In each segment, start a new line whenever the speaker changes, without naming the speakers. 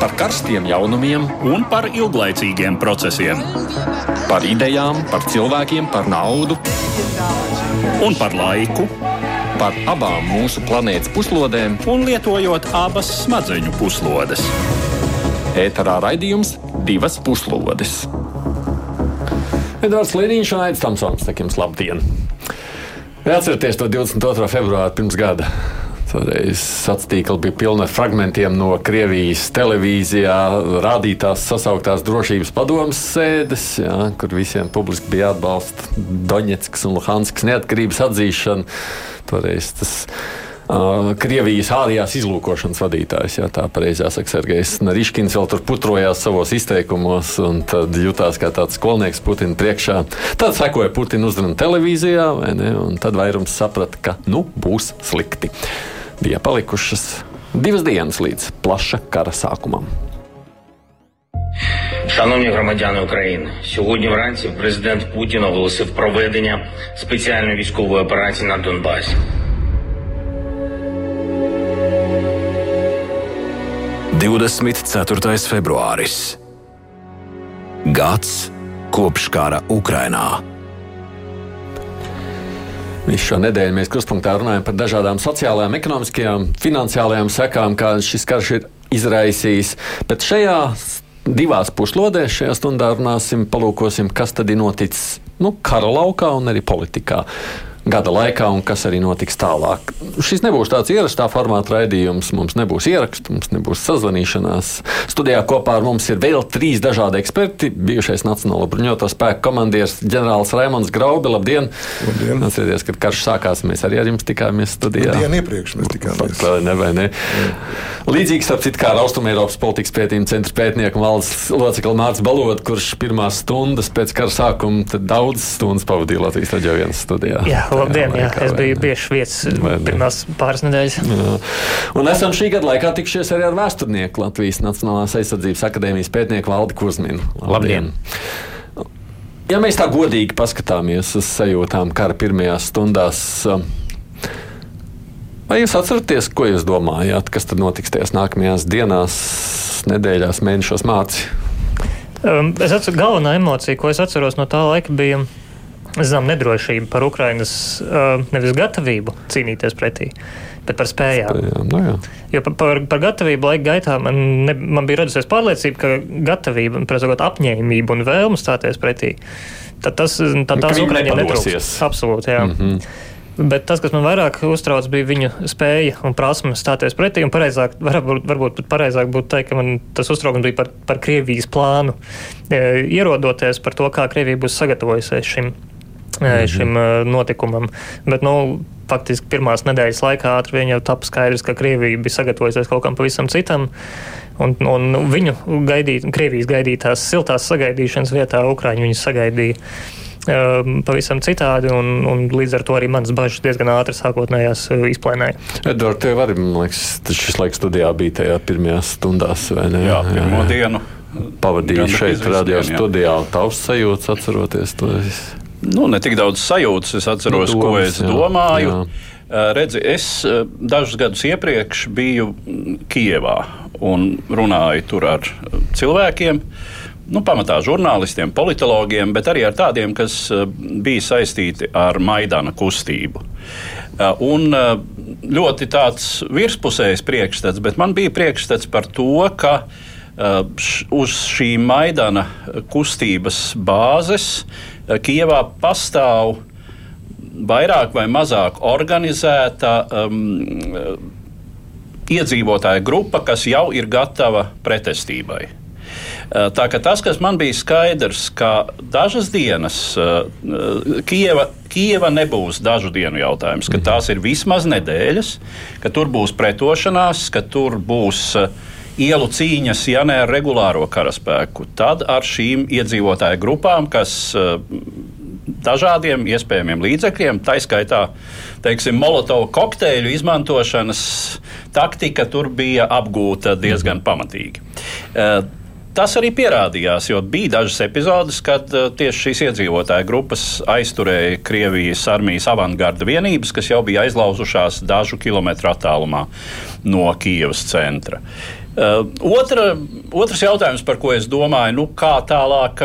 par karstiem jaunumiem
un par ilglaicīgiem procesiem.
Par idejām, par cilvēkiem, par naudu
un par laiku.
Par abām mūsu planētas puslodēm,
un lietojot abas smadzeņu puslodes.
Ēterā raidījums divas puslodes.
Edvards Liniņš un Aits Tamsons, sakiem, labdien! Atcerieties to 22. februāru pirms gada. Toreiz tīkla bija pilna ar fragmentiem no Krievijas televīzijā rādītās sasauktās drošības padomas sēdes, jā, kur visiem publiski bija atbalsta Doņetskas un Luhanskas neatkarības atzīšana. Toreiz tas Uh, Krievijas ārējās izlūkošanas vadītājs, ja tā pareizi jāsaka, Sergejs Nariškins vēl tur putrojās savos izteikumos un tad jutās kā tāds skolnieks Putina priekšā. Tad sekoja Putina uzruna televīzijā, ne, un tad vairums saprata, ka nu būs slikti. Bija palikušas divas dienas līdz plaša kara sākumam.
Шановні громадяни України, сьогодні вранці президент Путін оголосив проведення спеціальної військової операції на Донбасі.
24. februāris. Gads kopš kara Ukrainā.
Visu šo nedēļu mēs krustpunktā runājam par dažādām sociālajām, ekonomiskajām, finansiālajām sekām, kādas šis karš ir izraisījis. Bet šajā divās puslodēs, šajā stundā runāsim, palūkosim, kas tad ir noticis nu, kara laukā un arī politikā gada laikā un kas arī notiks tālāk. Šis nebūs tāds ierastā formāta raidījums, mums nebūs ierakstu, mums nebūs sazvanīšanās. Studijā kopā ar mums ir vēl trīs dažādi eksperti. Bijušais Nacionālo bruņoto spēku komandieris ģenerālis Raimons Graubi. Labdien!
Labdien.
Atcerieties, kad karš sākās, mēs arī ar jums tikāmies studijā.
Dienu iepriekš mēs tikāmies.
Pat, ne, vai ne? Līdzīgi starp citu kā ar Austrumēropas politikas pētījuma centra pētnieku valsts locekli Mārcis Balot, kurš pirmās stundas pēc kara sākuma daudz stundas pavadīja Latvijas vienas studijā.
Jā, labdien, jā, es biju bieži viesis pirmās pāris nedēļas.
Jā. Un esam šī gada laikā tikšies arī ar vēsturnieku Latvijas Nacionālās aizsardzības akadēmijas pētnieku Valdi Kuzminu.
Labdien!
Ja mēs tā godīgi paskatāmies uz sajūtām kara pirmajās stundās, vai jūs atceraties, ko jūs domājāt, kas tad notiks tajās nākamajās dienās, nedēļās, mēnešos mācīt?
Um, es atceros, galvenā emocija, ko es atceros no tā laika, bija zinām, nedrošība par Ukrainas uh, nevis gatavību cīnīties pretī, bet par spējām.
Spējām, nu jā.
Jo par, par, par gatavību laika gaitā man, ne, man bija radusies pārliecība, ka gatavība, prasot, apņēmība un vēlme stāties pretī, tad tas, tad tās Ukraiņiem netrūks. Absolūti, jā. Mm -hmm. Bet tas, kas man vairāk uztrauc, bija viņu spēja un prasme stāties pretī. Un pareizāk, varbūt, varbūt pat pareizāk būtu teikt, ka man tas uztraukums bija par, par Krievijas plānu. E, ierodoties par to, kā Krievija būs sagatavojusies šim, -hmm. šim notikumam. Bet, nu, faktiski pirmās nedēļas laikā ātri vien jau tapu skaidrs, ka Krievija bija sagatavojusies kaut kam pavisam citam. Un, un viņu gaidīt, Krievijas gaidītās siltās sagaidīšanas vietā Ukraiņi viņus sagaidīja pavisam citādi, un, un līdz ar to arī manas bažas diezgan ātri sākotnējās izplēnēja.
Edvards, tev arī, man liekas, šis laiks studijā bija tajā pirmajās stundās, vai ne?
Jā, pirmo jā, jā. dienu.
Pavadīju šeit, radio studijā, tavs sajūtas, atceroties to.
Nu, ne tik daudz sajūtas, es atceros, nu, domas, ko es jā, domāju. Jā. Redzi, es dažus gadus iepriekš biju Kijevā un runāju tur ar cilvēkiem. Uh, nu, pamatā žurnālistiem, politologiem, bet arī ar tādiem, kas bija saistīti ar Maidana kustību. Un ļoti tāds virspusējs priekšstats, bet man bija priekšstats par to, ka uz šī Maidana kustības bāzes Kievā pastāv vairāk vai mazāk organizēta um, iedzīvotāja grupa, kas jau ir gatava pretestībai. Tā ka tas, kas man bija skaidrs, ka dažas dienas Kieva, Kieva nebūs dažu dienu jautājums, ka tās ir vismaz nedēļas, ka tur būs pretošanās, ka tur būs eh, ielu cīņas, ja ne ar regulāro karaspēku, tad ar šīm iedzīvotāju grupām, kas dažādiem iespējamiem līdzekļiem, tā skaitā teiksim, molotovu kokteļu izmantošanas taktika tur bija apgūta diezgan pamatīgi. Tas arī pierādījās, jo bija dažas epizodes, kad uh, tieši šīs iedzīvotāju grupas aizturēja Krievijas armijas avangarda vienības, kas jau bija aizlauzušās dažu kilometru attālumā no Kijavas centra. Uh, otra, otrs jautājums, par ko es domāju, nu, kā tālāk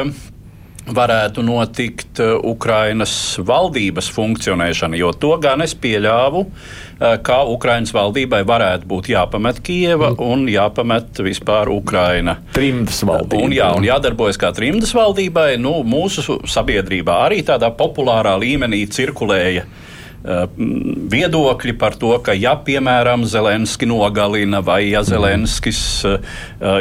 varētu notikt uh, Ukrainas valdības funkcionēšana, jo to gan es pieļāvu, uh, ka Ukrainas valdībai varētu būt jāpamet Kieva mm. un jāpamet vispār Ukraina.
Trimdas valdība.
Un, jā, un jādarbojas kā trimdas valdībai. Nu, mūsu sabiedrībā arī tādā populārā līmenī cirkulēja uh, viedokļi par to, ka, ja, piemēram, Zelenski nogalina vai ja Zelenskis uh,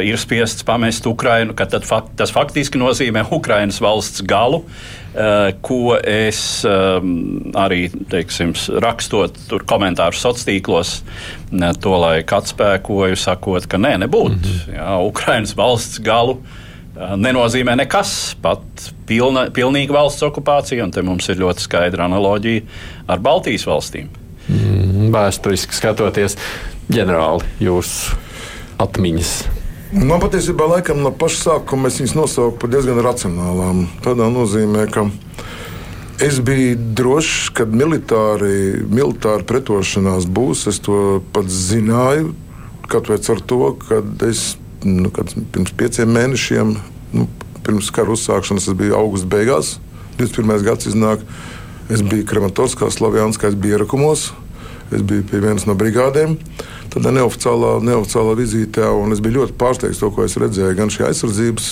ir spiests pamest Ukrainu, tad fakt, tas faktiski nozīmē Ukrainas valsts galu. Uh, ko es arī teiksim, rakstot komentārus sociālos tīklos, to laiku atspēkoju, sakot, ka nē, nebūtu. Mm -hmm. Jā, Ukrainas valsts galu uh, nenozīmē nekas, pat pilna, pilnīga valsts okupācija, un te mums ir ļoti skaidra analoģija ar Baltijas valstīm.
Mm, vēsturiski skatoties, ģenerāli, jūsu atmiņas.
Man patiesībā laikam no paša sākuma es viņas nosaucu par diezgan racionālām. Tādā nozīmē, ka es biju drošs, ka militāri, militāri pretošanās būs. Es to pats zināju, kaut vai ar to, ka es nu, pirms pieciem mēnešiem, nu, pirms kara uzsākšanas, tas bija augusta beigās, 21. gadsimta iznāk. Es biju Krematorskā, Slavijānskā, es biju ierakumos, es biju pie vienas no brigādēm tādā neoficiālā, neoficiālā vizītē. Es biju ļoti pārsteigts to, ko es redzēju. Gan šī aizsardzības,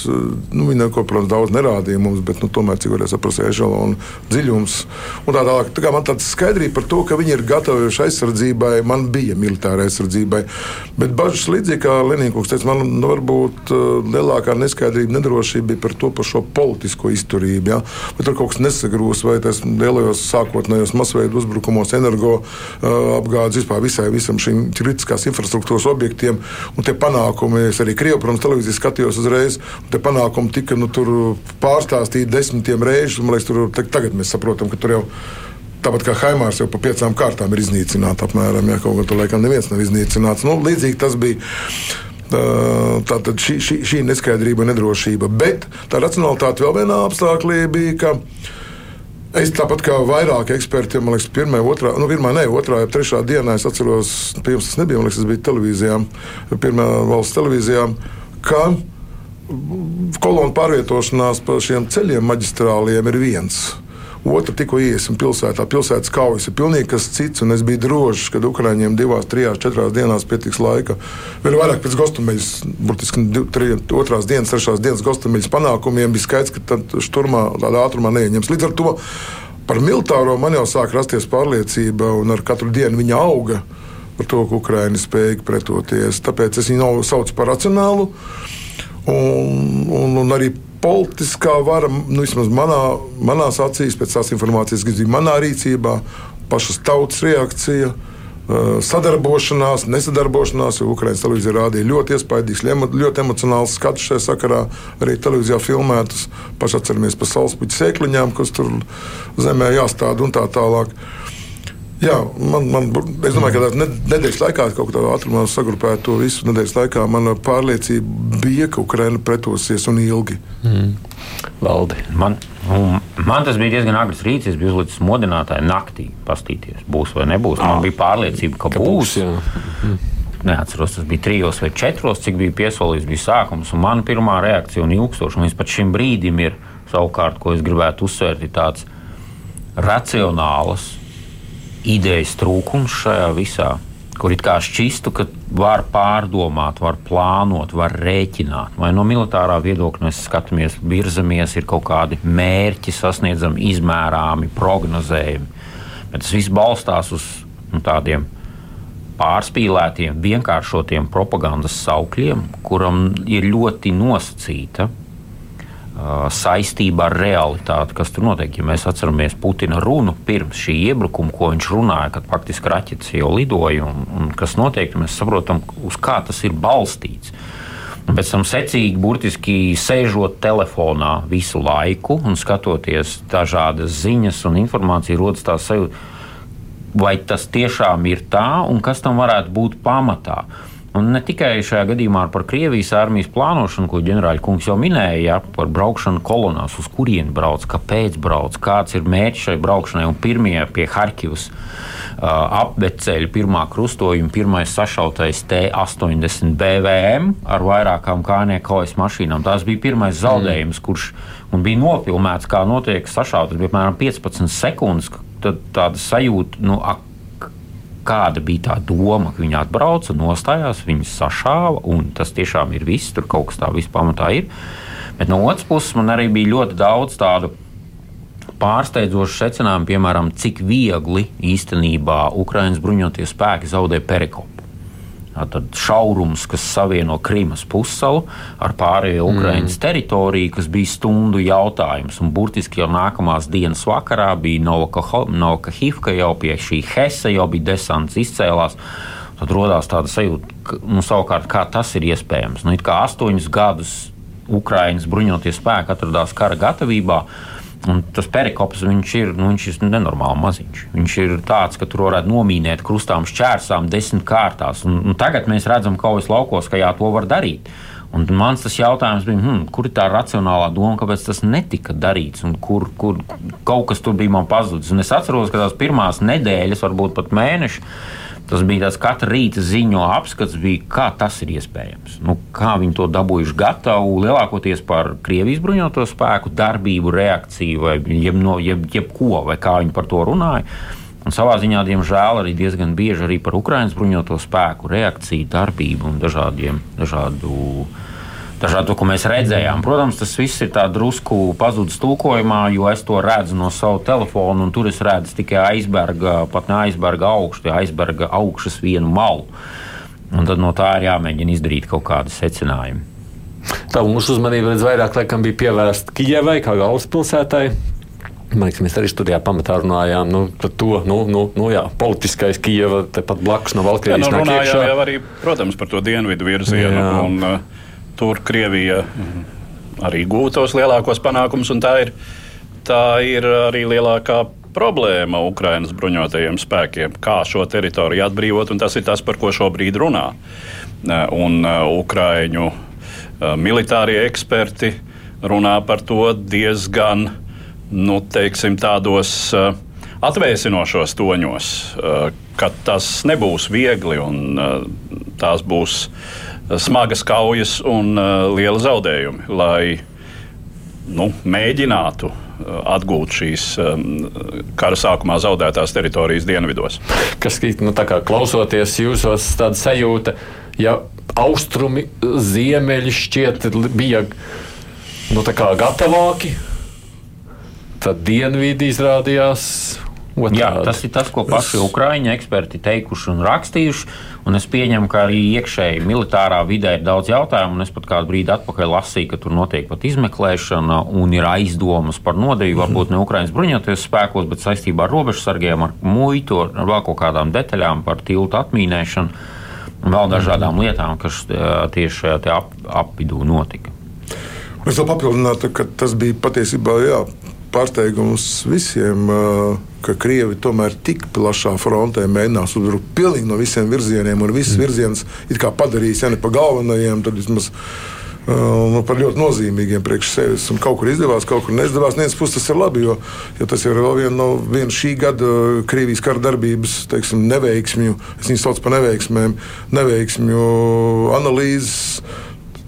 nu, viņa neko, protams, daudz nerādīja mums, bet nu, tomēr cik varēja saprast, ešalona dziļums. Un tā tālāk. Tā kā man tāda skaidrība par to, ka viņi ir gatavi aizsardzībai, man bija militārai aizsardzībai. Bet bažas līdzīgi kā Lenīkungs teica, man nu, varbūt uh, lielākā neskaidrība, nedrošība bija par to par šo politisko izturību. Ja? Vai tur kaut kas nesagrūs, vai tas lielajos sākotnējos masveida uzbrukumos, energo uh, apgādes vispār visai visam šim kritiskam kritiskās infrastruktūras objektiem. Tie panākumi, es arī Krievijas protams, televīzijas skatījos uzreiz, un tie panākumi tika nu, pārstāstīti desmitiem reižu. Man liekas, tur tagad mēs saprotam, ka tur jau tāpat kā Haimārs jau pa piecām kārtām ir iznīcināts. Apmēram, ja kaut kā tur laikam neviens nav iznīcināts. Nu, līdzīgi tas bija. Tātad šī, šī, šī neskaidrība, nedrošība. Bet tā racionalitāte vēl vienā apstākļā bija, ka Es tāpat kā vairāk eksperti, man liekas, pirmā, otrā, nu, pirmā, ne, otrā, trešā dienā es atceros, pirms tas nebija, man liekas, tas bija televīzijām, pirmā valsts televīzijām, ka kolonu pārvietošanās pa šiem ceļiem maģistrāliem ir viens. Otra tikko iesim pilsētā. Pilsētas kaujas ir pilnīgi kas cits, un es biju drošs, ka Ukrāņiem divās, trijās, četrās dienās pietiks laika. Vēl vairāk pēc Gostumeļas, burtiski otrās dienas, trešās dienas Gostumeļas panākumiem bija skaidrs, ka tad šturmā tādā ātrumā neieņems. Līdz ar to par militāro man jau sāk rasties pārliecība, un ar katru dienu viņa auga par to, ka Ukraiņa spēja pretoties. Tāpēc es viņu saucu par racionālu. Un, un, un arī politiskā vara, nu, vismaz manā, manās acīs, pēc tās informācijas, kas bija manā rīcībā, pašas tautas reakcija. Sadarbošanās, nesadarbošanās, jo Ukraiņas televīzija rādīja ļoti iespaidīgs, ļoti emocionāls skats šajā sakarā. Arī televīzijā filmētas, pašā atceramies par saulespuķu sēkliņām, kas tur zemē jāstāda un tā tālāk. Jā, man, man, es domāju, ka nedēļas laikā kaut kādā ātrumā sagrupēt to visu. Nedēļas laikā mana pārliecība bija, ka Ukraina pretosies un ilgi. Mm.
Valdi.
Man, man tas bija diezgan agrs rīts. Es biju uzlicis modinātāju naktī, pastīties, būs vai nebūs. Man bija pārliecība, ka, ka būs. būs mm. Neatceros, tas bija trijos vai četros, cik bija piesolīts, bija sākums. Un mana pirmā reakcija un ilgstoša, un līdz pat šim brīdim ir savukārt, ko es gribētu uzsvērt, ir tāds racionāls idejas trūkums šajā visā, kur it kā šķistu, ka var pārdomāt, var plānot, var rēķināt. Vai no militārā viedokļa mēs skatāmies, virzamies, ir kaut kādi mērķi, sasniedzami, izmērāmi, prognozējami. Bet tas viss balstās uz nu, tādiem pārspīlētiem, vienkāršotiem propagandas saukļiem, kuram ir ļoti nosacīta saistība ar realitāti, kas tur notiek. Ja mēs atceramies Putina runu pirms šī iebrukuma, ko viņš runāja, kad faktiski raķetes jau lidoja, un, un kas notiek, mēs saprotam, uz kā tas ir balstīts. Un pēc tam secīgi, burtiski sēžot telefonā visu laiku un skatoties dažādas ziņas un informāciju, rodas tā sajūta, vai tas tiešām ir tā un kas tam varētu būt pamatā. Un ne tikai šajā gadījumā par Krievijas armijas plānošanu, ko ģenerāļa kungs jau minēja, ja, par braukšanu kolonās, uz kurieni brauc, kāpēc brauc, kāds ir mērķis šai braukšanai. Un pirmie pie Harkivas uh, apbeceļa, pirmā krustojuma, pirmais sašautais T-80 BVM ar vairākām kājnieku kaujas mašīnām. Tas bija pirmais zaudējums, mm. kurš bija nofilmēts, kā notiek sašauta. Tas bija apmēram 15 sekundes. Tad tāda sajūta, nu, ak, kāda bija tā doma, ka viņi atbrauca, nostājās, viņus sašāva, un tas tiešām ir viss, tur kaut kas tā vispār ir. Bet no otras puses, man arī bija ļoti daudz tādu pārsteidzošu secinājumu, piemēram, cik viegli īstenībā Ukraiņas bruņotie spēki zaudē Perikopu. Tad šaurums, kas savieno Krimas pussalu ar pārējo. Ukraiņas mm. teritoriju, kas bija stundu jautājums. Un burtiski jau nākamās dienas vakarā bija Novakahivka, jau pie šī Hesa jau bija desants izcēlās. Tad radās tāda sajūta, ka, nu, savukārt, kā tas ir iespējams. Nu, kā astoņus gadus Ukraiņas bruņotie spēki atradās kara gatavībā. Un tas perikops viņš ir, nu, viņš ir nenormāli maziņš. Viņš ir tāds, ka tur varētu nomīnēt krustām šķērsām desmit kārtās. Un, un tagad mēs redzam kaujas laukos, ka jā, to var darīt. Un mans tas jautājums bija, hmm, kur ir tā racionālā doma, kāpēc tas netika darīts, un kur, kur kaut kas tur bija man pazudis. Un es atceros, ka tās pirmās nedēļas, varbūt pat mēneši, Tas bija tāds katra rīta ziņo apskats, bija, kā tas ir iespējams. Nu, kā viņi to dabūjuši gatavu lielākoties par Krievijas bruņoto spēku darbību, reakciju vai jeb, no, jeb, jebko, vai kā viņi par to runāja. Un savā ziņā, diemžēl, arī diezgan bieži arī par Ukraiņas bruņoto spēku reakciju, darbību un dažādiem, dažādu dažādu, ko mēs redzējām. Protams, tas viss ir tā drusku pazudis tulkojumā, jo es to redzu no sava telefona, un tur es redzu tikai aizberga, pat ne aizberga augšu, tie aizberga augšas vienu malu. Un tad no tā ir jāmēģina izdarīt kaut kādi secinājumi.
Tā mūsu uzmanība redz vairāk laikam bija pievērsta Kijavai kā galvaspilsētai. Man liekas, mēs arī studijā pamatā runājām nu, par to, nu, nu, nu jā, politiskais Kijava tepat blakus no Valkrievijas.
Jā, nu, runājām jau arī, protams, par to dienvidu virzienu. Jā. Un, uh, tur Krievija arī gūtos lielākos panākumus, un tā ir, tā ir arī lielākā problēma Ukraiņas bruņotajiem spēkiem, kā šo teritoriju atbrīvot, un tas ir tas, par ko šobrīd runā. Un uh, militārie eksperti runā par to diezgan nu, teiksim, tādos atvēsinošos toņos, ka tas nebūs viegli un tās būs smagas kaujas un uh, liela zaudējumi, lai nu, mēģinātu uh, atgūt šīs um, kara sākumā zaudētās teritorijas dienvidos.
Kas nu, klausoties jūsos, tāda sajūta, ja austrumi, ziemeļi šķiet bija nu, gatavāki, tad dienvidi izrādījās Otrādi.
Jā, tas ir tas, ko paši Ukrāņu eksperti teikuši un rakstījuši. Un es pieņemu, ka arī iekšēji militārā vidē ir daudz jautājumu. Es pat kādu brīdi atpakaļ lasīju, ka tur notiek pat izmeklēšana un ir aizdomas par nodeļu. Varbūt ne Ukrāņas bruņoties spēkos, bet saistībā ar robežsargiem, ar muitu, ar vēl kaut kādām detaļām par tiltu atmīnēšanu un vēl dažādām lietām, kas tieši šajā ap, apvidū notika.
Es vēl papildinātu, ka tas bija patiesībā jā, pārsteigums visiem, ka Krievi tomēr tik plašā frontē mēģinās uzbrukt pilnīgi no visiem virzieniem, un viss mm. virziens ir padarījis, ja ne pa galvenajiem, tad vismaz. Nu, par ļoti nozīmīgiem priekš sevis. Un kaut kur izdevās, kaut kur neizdevās. Vienas puses tas ir labi, jo, jo tas ir vēl viena no viena šī gada Krievijas kara darbības teiksim, neveiksmju, es viņus saucu par neveiksmēm, neveiksmju analīzes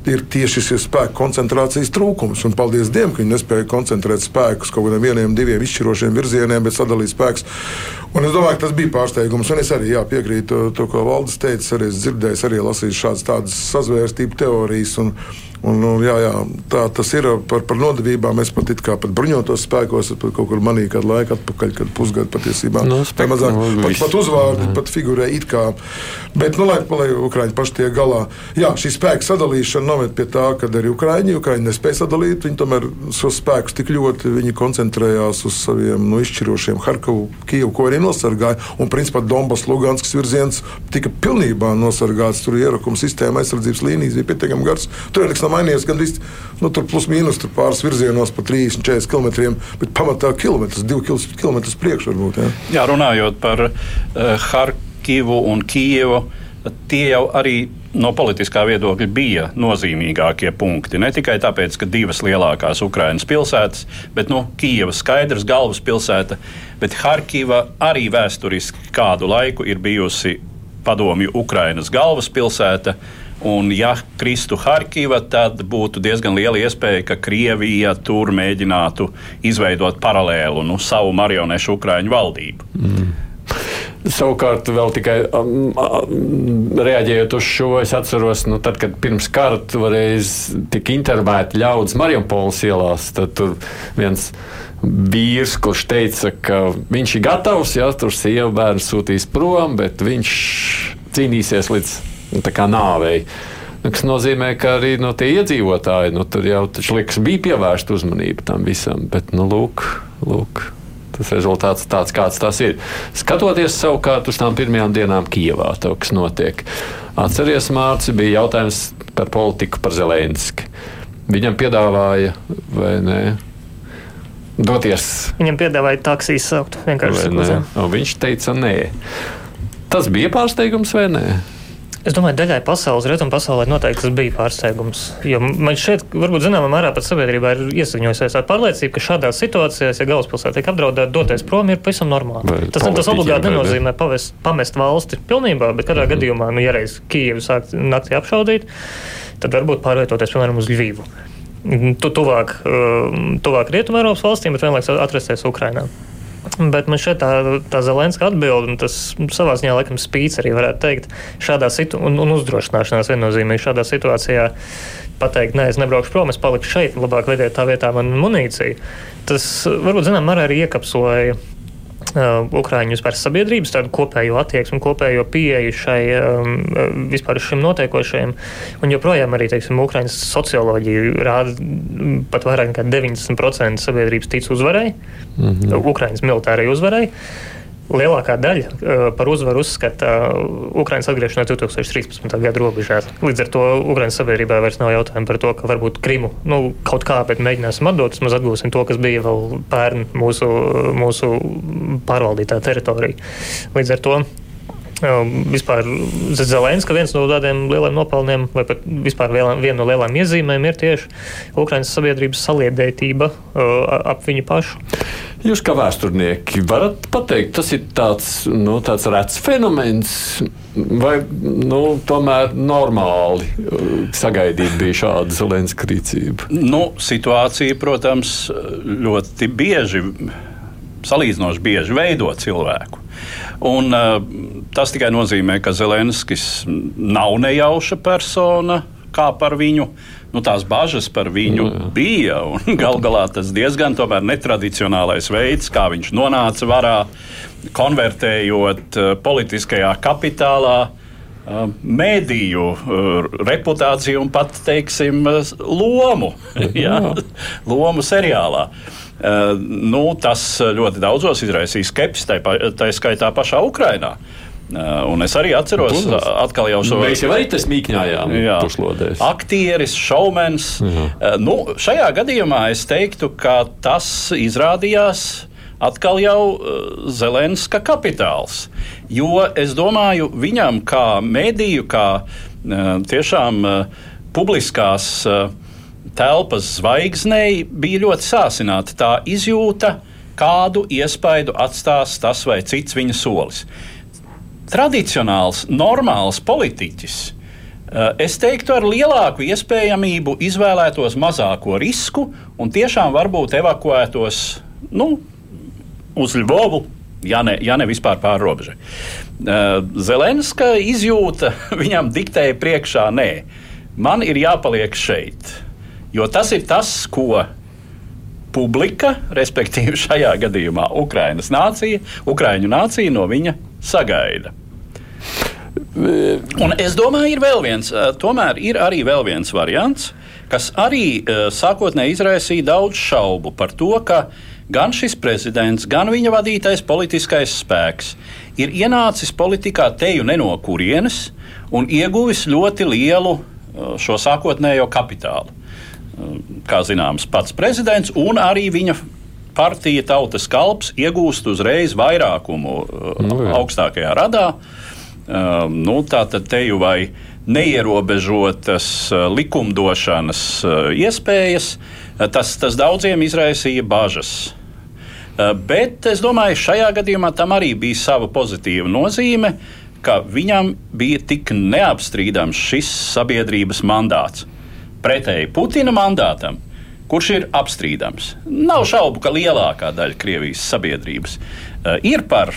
ir tieši šis spēku koncentrācijas trūkums. Un paldies Dievam, ka viņi nespēja koncentrēt spēkus kaut kādiem vieniem, diviem izšķirošiem virzieniem, bet sadalīt spēkus. Un es domāju, ka tas bija pārsteigums. Un es arī jā, piekrītu to, ko Valdis teica. Arī es dzirdēju, arī lasīju šādas sazvērstību teorijas. Un, Un, un, jā, jā, tā tas ir par, par nodevībām. Es pat kā pat bruņotos spēkos, pat kaut kur manīju kādu laiku atpakaļ, kad pusgadu patiesībā no, nu, spēk, mazāk, no, pat, pat uzvārdi, pat figurē it kā. Bet, nu, lai, lai Ukraiņi paši tiek galā, jā, šī spēka sadalīšana noved pie tā, ka arī Ukraiņi, Ukraiņi nespēja sadalīt, viņi tomēr šos spēkus tik ļoti viņi koncentrējās uz saviem nu, izšķirošiem Harkovu, Kijevu, ko arī nosargāja. Un, principā, Donbass, Luganskas virziens tika pilnībā nosargāts. Tur ierakuma sistēma aizsardzības līnijas bija pietiekami gars. Tur ir mainījies gandrīz nu, plus mīnus pāris virzienos pa 30, 40 km, bet pamatā kilometrs, 2 km priekšā varbūt. Jā.
jā, runājot par uh, Harkivu un Kijevu, tie jau arī no politiskā viedokļa bija nozīmīgākie punkti. Ne tikai tāpēc, ka divas lielākās Ukraiņas pilsētas, bet nu, Kijava skaidrs, galvaspilsēta, bet Harkiva arī vēsturiski kādu laiku ir bijusi padomju Ukrainas galvaspilsēta. Un, ja kristu Harkiva, tad būtu diezgan liela iespēja, ka Krievija tur mēģinātu izveidot paralēlu nu, savu marionešu Ukraiņu valdību. Mm.
Savukārt, vēl tikai um, um, reaģējot uz šo, es atceros, nu, tad, kad pirms kara toreiz tika intervēti ļaudis Mariupoles ielās, tad tur viens vīrs, kurš teica, ka viņš ir gatavs, ja tur sieva bērnu sūtīs prom, bet viņš cīnīsies līdz nāvei. Tas nozīmē, ka arī no tie iedzīvotāji nu, tur jau liekas, bija pievērsta uzmanība tam visam. Bet, nu, lūk, lūk, tas rezultāts tāds, kāds tas ir. Skatoties savukārt uz tām pirmajām dienām Kijavā, to, kas notiek. Atcerieties, Mārcis, bija jautājums par politiku, par Zelenski. Viņam piedāvāja, vai ne? Doties.
Viņam piedāvāja taksijas saukt.
Viņš teica, nē. Tas bija pārsteigums vai nē?
Es domāju, daļai pasaules, rietumu pasaulē noteikti tas bija pārsteigums. Jo man šeit, varbūt zināmā mērā pat sabiedrībā ir iesakņojusies ar pārliecību, ka šādās situācijās, ja galvaspilsēta tiek apdraudēta, doties prom ir pavisam normāli. Vai tas, tas obligāti nenozīmē pavest, pamest valsti pilnībā, bet katrā mm -hmm. gadījumā, nu, ja reiz Kijevu sāk naktī apšaudīt, tad varbūt pārvietoties, piemēram, uz Ļīvu. Tu, tuvāk, uh, tuvāk Rietumē Eiropas valstīm, bet vienlaikus atrasties Ukrainā. Bet man šeit tā, tā Zelenska atbild, un tas savā ziņā laikam spīts arī varētu teikt, šādā situācijā, un, un uzdrošināšanās viennozīmīgi šādā situācijā pateikt, nē, es nebraukšu prom, es palikšu šeit, labāk vediet tā vietā man munīciju. Tas varbūt, zinām, arī iekapsulēja Ukrāņu vispār sabiedrības tādu kopējo attieksmi, kopējo pieeju šai um, uh, vispār šim notiekošajam. Un joprojām arī, teiksim, Ukrāņas socioloģija rāda pat vairāk nekā 90% sabiedrības tic uzvarai, mm -hmm. Ukrāņas militārai uzvarai. Lielākā daļa uh, par uzvaru uzskata Ukraiņas atgriešanos 2013. gada robežās. Līdz ar to Ukraiņas sabiedrībā vairs nav jautājumu par to, ka varbūt Krimu nu, kaut kā, bet mēģināsim atdot, vismaz atgūsim to, kas bija vēl pērn mūsu, mūsu pārvaldītā teritorija. Līdz ar to Vispār Zelenska viens no tādiem lieliem nopelniem, vai pat vispār viena no lielām iezīmēm ir tieši Ukraiņas sabiedrības saliedētība ap viņu pašu.
Jūs kā vēsturnieki varat pateikt, tas ir tāds, nu, tāds rets fenomens, vai nu, tomēr normāli sagaidīt bija šāda Zelenska rīcība?
Nu, situācija, protams, ļoti bieži, salīdzinoši bieži veido cilvēku. Un, uh, tas tikai nozīmē, ka Zelenskis nav nejauša persona kā par viņu. Nu, tās bažas par viņu jā, jā. bija. Galu galā tas diezgan netradicionālais veids, kā viņš nonāca varā, konvertējot uh, politiskajā kapitālā. Uh, mēdīju reputāciju un pat teiksim, lomu, jā, lomu seriālā. Uh, Eh, nu, tas ļoti daudzos izraisīja skepsi, tā, tā skaitā pašā Ukrainā. Uh, un es arī atceros, Protams. atkal jau šo
mēs jau arī tas mīkņājām. Jā, puslodēs.
Aktieris, šovmens. Uh, nu, šajā gadījumā es teiktu, ka tas izrādījās atkal jau uh, Zelenska kapitāls. Jo es domāju, viņam kā mēdīju, kā tiešām publiskās telpas zvaigznei bija ļoti sāsināta tā izjūta, kādu iespaidu atstās tas vai cits viņa solis. Tradicionāls, normāls politiķis, eh, es teiktu, ar lielāku iespējamību izvēlētos mazāko risku un tiešām varbūt evakuētos nu, uz Lvovu, ja ne, ja ne vispār pāri robežai. Eh, Zelenska izjūta viņam diktēja priekšā, nē, man ir jāpaliek šeit. Jo tas ir tas, ko publika, respektīvi šajā gadījumā Ukraiņas nācija, Ukraiņu nācija no viņa sagaida. Un es domāju, ir vēl viens, tomēr ir arī vēl viens variants, kas arī sākotnēji izraisīja daudz šaubu par to, ka gan šis prezidents, gan viņa vadītais politiskais spēks ir ienācis politikā teju ne no kurienes un ieguvis ļoti lielu šo sākotnējo kapitālu kā zināms, pats prezidents un arī viņa partija Tautas kalps iegūst uzreiz vairākumu uh, nu, jā. augstākajā radā. Uh, nu, tā tad te jau vai neierobežotas likumdošanas iespējas, tas, tas daudziem izraisīja bažas. Bet es domāju, šajā gadījumā tam arī bija sava pozitīva nozīme, ka viņam bija tik neapstrīdams šis sabiedrības mandāts. Pretēji Putina mandātam, kurš ir apstrīdams. Nav šaubu, ka lielākā daļa Krievijas sabiedrības uh, ir par,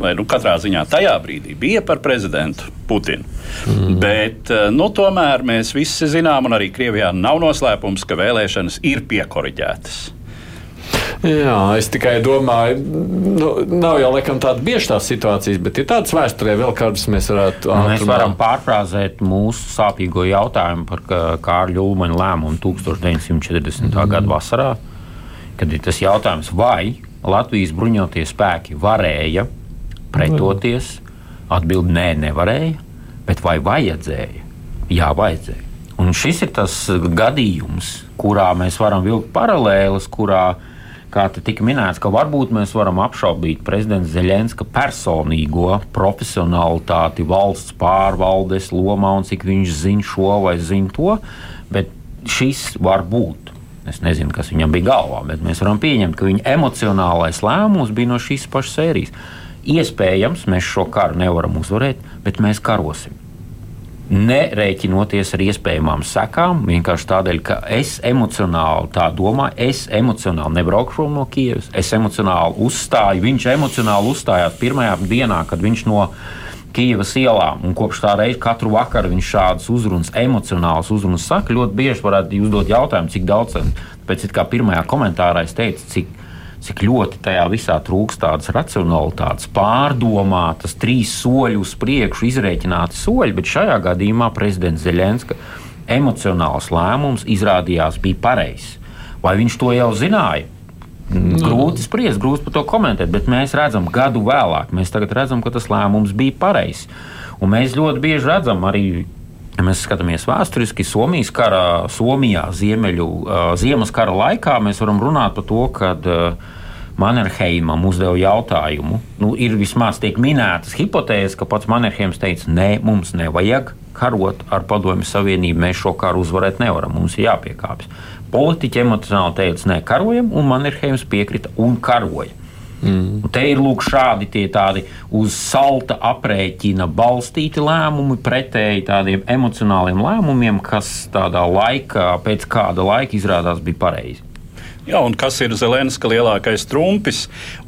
vai nu, katrā ziņā tajā brīdī bija par prezidentu Putinu. Mm. Bet uh, nu, tomēr mēs visi zinām, un arī Krievijā nav noslēpums, ka vēlēšanas ir piekoriģētas.
Jā, es tikai domāju, nu, nav jau laikam tāda bieža tās situācijas, bet ir tādas vēsturē vēl kādas mēs varētu.
Nu, mēs varam pārfrāzēt mūsu sāpīgo jautājumu par Kārļa Ulmaņa lēmumu 1940. Mm. gada vasarā, kad ir tas jautājums, vai Latvijas bruņotie spēki varēja pretoties. Atbildi nē, nevarēja, bet vai vajadzēja? Jā, vajadzēja. Un šis ir tas gadījums, kurā mēs varam vilkt paralēles, kurā uh, kā tika minēts, ka varbūt mēs varam apšaubīt prezidenta Zelenska personīgo profesionalitāti valsts pārvaldes lomā un cik viņš zina šo vai zina to, bet šis var būt. Es nezinu, kas viņam bija galvā, bet mēs varam pieņemt, ka viņa emocionālais lēmums bija no šīs pašas sērijas. Iespējams, mēs šo karu nevaram uzvarēt, bet mēs karosim nerēķinoties ar iespējamām sekām, vienkārši tādēļ, ka es emocionāli tā domāju, es emocionāli nebraucu prom no Kievas, es emocionāli uzstāju, viņš emocionāli uzstājās pirmajā dienā, kad viņš no Kijavas ielām, un kopš tā reizes katru vakaru viņš šādas uzrunas, emocionālas uzrunas saka, ļoti bieži varētu uzdot jautājumu, cik daudz, pēc kā pirmajā komentārā es teicu, cik cik ļoti tajā visā trūkst tādas racionalitātes, pārdomātas, trīs soļi uz priekšu, izreikināti soļi, bet šajā gadījumā prezidents Zelenska emocionāls lēmums izrādījās bija pareizs. Vai viņš to jau zināja? Mm, grūti spriest, grūti par to komentēt, bet mēs redzam, gadu vēlāk, mēs tagad redzam, ka tas lēmums bija pareizs. Un mēs ļoti bieži redzam arī Ja mēs skatāmies vēsturiski, Somijas kara, Somijā ziemeļu, ziemas kara laikā, mēs varam runāt par to, ka Mannerheimam uzdeva jautājumu. Nu, ir vismaz tiek minētas hipotēzes, ka pats Mannerheims teica, nē, mums nevajag karot ar Padomju Savienību, mēs šo karu uzvarēt nevaram, mums ir jāpiekāpjas. Politiķi emocionāli teica, nē, karojam, un Mannerheims piekrita un karoja. Mm. Un te ir lūk, šādi tādi uz salta aprēķina balstīti lēmumi, pretēji tādiem emocionāliem lēmumiem, kas tādā laikā, pēc kāda laika izrādās bija pareizi.
Jā, un kas ir Zelenska lielākais trumpis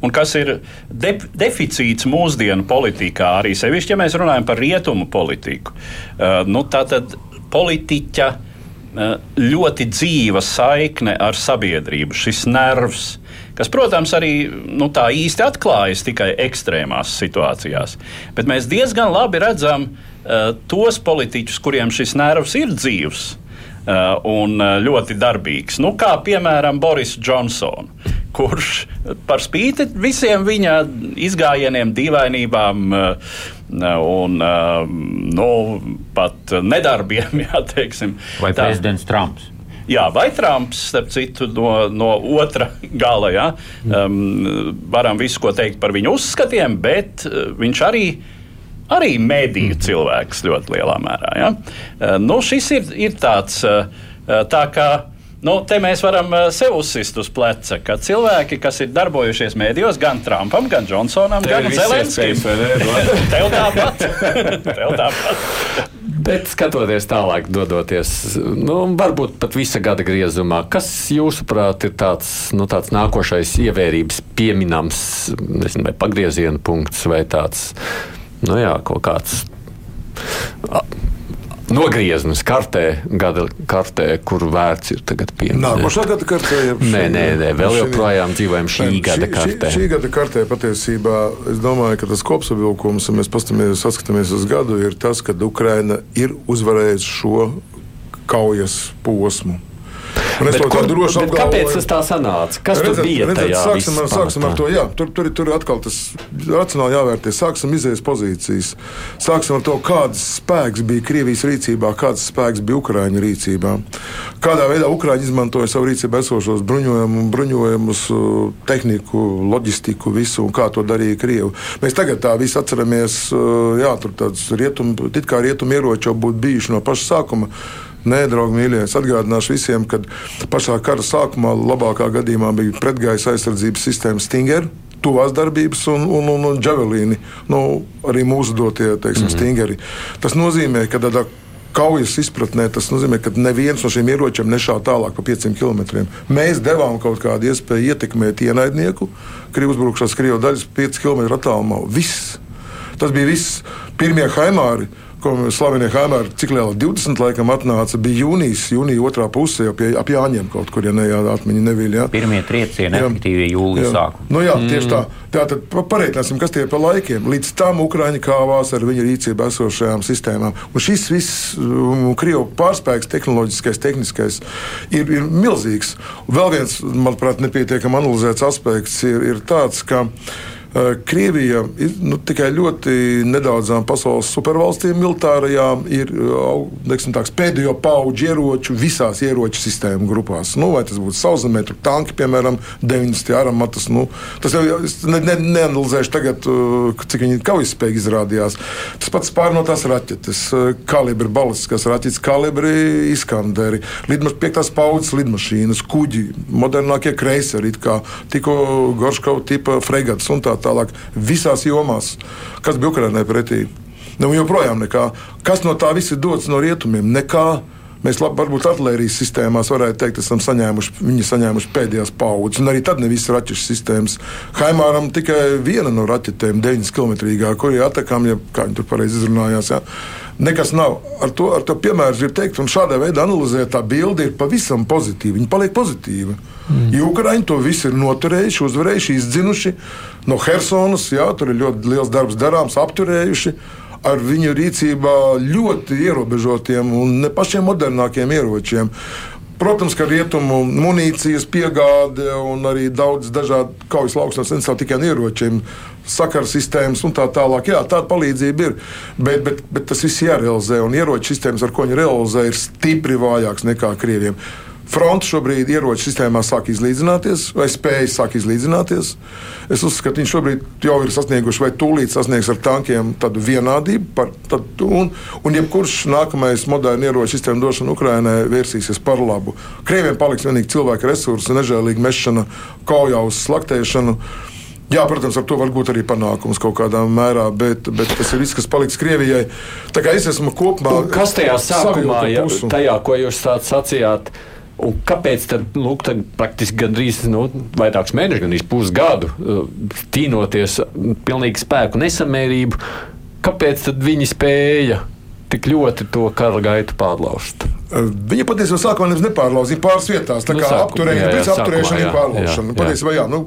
un kas ir de deficīts mūsdienu politikā, arī sevišķi, ja mēs runājam par rietumu politiku. Uh, nu, tā tad politiķa uh, ļoti dzīva saikne ar sabiedrību, šis nervs kas, protams, arī nu, tā īsti atklājas tikai ekstrēmās situācijās. Bet mēs diezgan labi redzam uh, tos politiķus, kuriem šis nervs ir dzīvs. Uh, un uh, ļoti darbīgs. Nu, kā piemēram Boris Džonsons, kurš par spīti visiem viņa izgājieniem, dīvainībām uh, un nu, pat nedarbiem, jā, teiksim,
vai tā. prezidents Trumps.
Jā, vai Trumps, starp citu, no, no otra gala. Ja? Um, varam visu ko teikt par viņu uzskatiem, bet uh, viņš arī arī mediju mm. cilvēks ļoti lielā mērā. Ja? Uh, nu, šis ir, ir tāds, uh, tā kā. Nu, te mēs varam sev uzsist uz pleca, ka cilvēki, kas ir darbojušies mēdījos, gan Trumpam, gan Džonsonam, gan Zelenskim, tev tāpat. tev tāpat.
Bet skatoties tālāk, dodoties, nu, varbūt pat visa gada griezumā, kas jūsuprāt ir tāds, nu, tāds nākošais ievērības pieminams, nezinu, vai pagrieziena punkts vai tāds, nu jā, kaut kāds nogrieznis kartē, gada kartē, kur vērts ir tagad pieņemts.
Nākošā gada kartē jau
nē, nē, nē, vēl joprojām dzīvojam šī nē, gada kartē.
Šī, šī gada kartē patiesībā es domāju, ka tas kopsavilkums, ja mēs paskatāmies, uz gadu, ir tas, ka Ukraina ir uzvarējusi šo kaujas posmu. Tā droši
apgalvoju. Kāpēc tas tā sanāca? Kas redzat, tur bija?
Redzat, sāksim, ar, sāksim ar to, jā, tur, tur, tur atkal tas racionāli jāvērtē. Sāksim izējas pozīcijas. Sāksim ar to, kāds spēks bija Krievijas rīcībā, kāds spēks bija Ukraiņu rīcībā. Kādā veidā Ukraiņi izmantoja savu rīcību esošos bruņojumus, bruņojumus tehniku, loģistiku, visu, un kā to darīja Krievi. Mēs tagad tā visi atceramies, jā, tur tāds rietumu, it kā rietumu ieroči jau būtu bijuši no paša sākuma. Nē, draugi, mīļie, es atgādināšu visiem, ka pašā kara sākumā labākā gadījumā bija pretgaisa aizsardzības sistēma Stinger. Tuvās darbības un, un, un, un džavelīni, nu, arī mūsu dotie teiksim, mm -hmm. stingeri. Tas nozīmē, ka tādā kaujas izpratnē tas nozīmē, ka neviens no šiem ieročiem nešāva tālāk par 500 km. Mēs devām kaut kādu iespēju ietekmēt ienaidnieku, Krievijas uzbrukšanas Krievijas daļas 5 km attālumā. Viss. Tas bija viss. Pirmie haimāri ko slavenie Hēmēri, cik liela 20 laikam atnāca, bija jūnijas, jūnija otrā pusē, jau pie, ap Jāņiem kaut kur, ja ne jā, atmiņa neviļ. Ja.
Pirmie triecieni efektīvi jūlijas sākumā.
Nu jā, mm. tieši tā. Tātad pareiķināsim, kas tie ir pa laikiem. Līdz tam Ukraiņi kāvās ar viņu rīcību esošajām sistēmām. Un šis viss um, Krievu pārspēks, tehnoloģiskais, tehniskais, ir, ir milzīgs. Un vēl viens, manuprāt, nepietiekami analizēts aspekts ir, ir tāds, ka Krievija ir nu, tikai ļoti nedaudzām pasaules supervalstīm militārajām, ir eh, tāds, pēdējo pauģu ieroču visās ieroču sistēmu grupās. Nu, vai tas būtu sauszemē, tanki, piemēram, 90. aramatas. Nu, tas jau ne, ne, neanalizēšu tagad, eh, cik viņi kaujaspēji izrādījās. Tas pats pārnotās raķetes, kalibri, balistiskās raķetes, kalibri, iskanderi, lidmaš, piektās paudzes lidmašīnas, kuģi, modernākie kreiseri, kā tikko Gorškau tipa fregatas un tā tālāk visās jomās, kas bija Ukraiņai pretī. Nu, joprojām nekā. Kas no tā viss ir dots no rietumiem? Nekā. Mēs labi, varbūt artērijas sistēmās varētu teikt, esam saņēmuši, viņi saņēmuši pēdējās paudzes, un arī tad ne visas raķešu sistēmas. Haimāram tikai viena no raķetēm, 9 km, kur ir atakām, ja kā viņi tur pareizi izrunājās. Ja. Nekas nav. Ar to, ar to piemēru gribu teikt, un šādā veidā analizēt, tā bilde ir pavisam pozitīva. Viņa paliek pozitīva. Mm. Jo Ukraiņi to visu ir noturējuši, uzvarējuši, izdzinuši no Helsonas. Jā, tur ir ļoti liels darbs darāms, apturējuši ar viņu rīcībā ļoti ierobežotiem un ne pašiem modernākiem ieročiem. Protams, ka rietumu munīcijas piegāde un arī daudz dažādu kaujas lauksaimnes ne tikai ieročiem, sakaru sistēmas un tā tālāk. Jā, tāda palīdzība ir, bet, bet, bet tas viss jārealizē. Un ieroču sistēmas, ar ko viņi realizē, ir stipri vājākas nekā Krievijam. Fronte šobrīd ieroču sistēmā sāk izlīdzināties, vai spējas sāk izlīdzināties. Es uzskatu, ka viņi šobrīd jau ir sasnieguši, vai tūlīt sasniegs ar tankiem tādu vienādību. Par, tad, un, un jebkurš nākamais moderns ieroču sistēmu došana Ukraiņai vērsīsies par labu. Krieviem paliks vienīgi cilvēku resursi, nežēlīga mešana, kauja uz slaktēšanu. Jā, protams, ar to var būt arī panākums kaut kādā mērā, bet, bet tas ir viss, kas paliks Krievijai. Tā kā es esmu kopumā.
Un kas tajā sākumā, ja, tajā, ko jūs sacījāt? Un kāpēc tad, nu, tad praktiski gandrīz nu, vairākus mēnešus, gandrīz pusgadu cīnoties pilnīgi spēku nesamērību, kāpēc viņi spēja tik ļoti to kara gaitu pārlauzt?
Uh, viņa patiesībā sākumā nevis nepārlauzīja pāris vietās, tā nu, kā nu, apturēšana, pēc apturēšana ir pārlaušana. Patiesībā, jā, nu,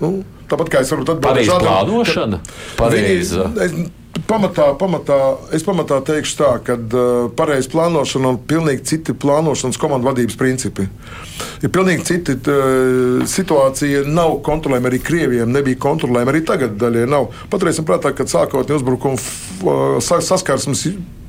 nu, tāpat kā es varu atbildēt.
Pareiza plānošana? Pareiza.
Viņi, pamatā, pamatā, es pamatā teikšu tā, ka uh, pareiza plānošana un pilnīgi citi plānošanas komandu vadības principi. Ir pilnīgi citi uh, situācija, nav kontrolējama arī Krievijam, nebija kontrolējama arī tagad daļai nav. Paturēsim prātā, kad sākotnēji uzbrukuma uh, saskarsmes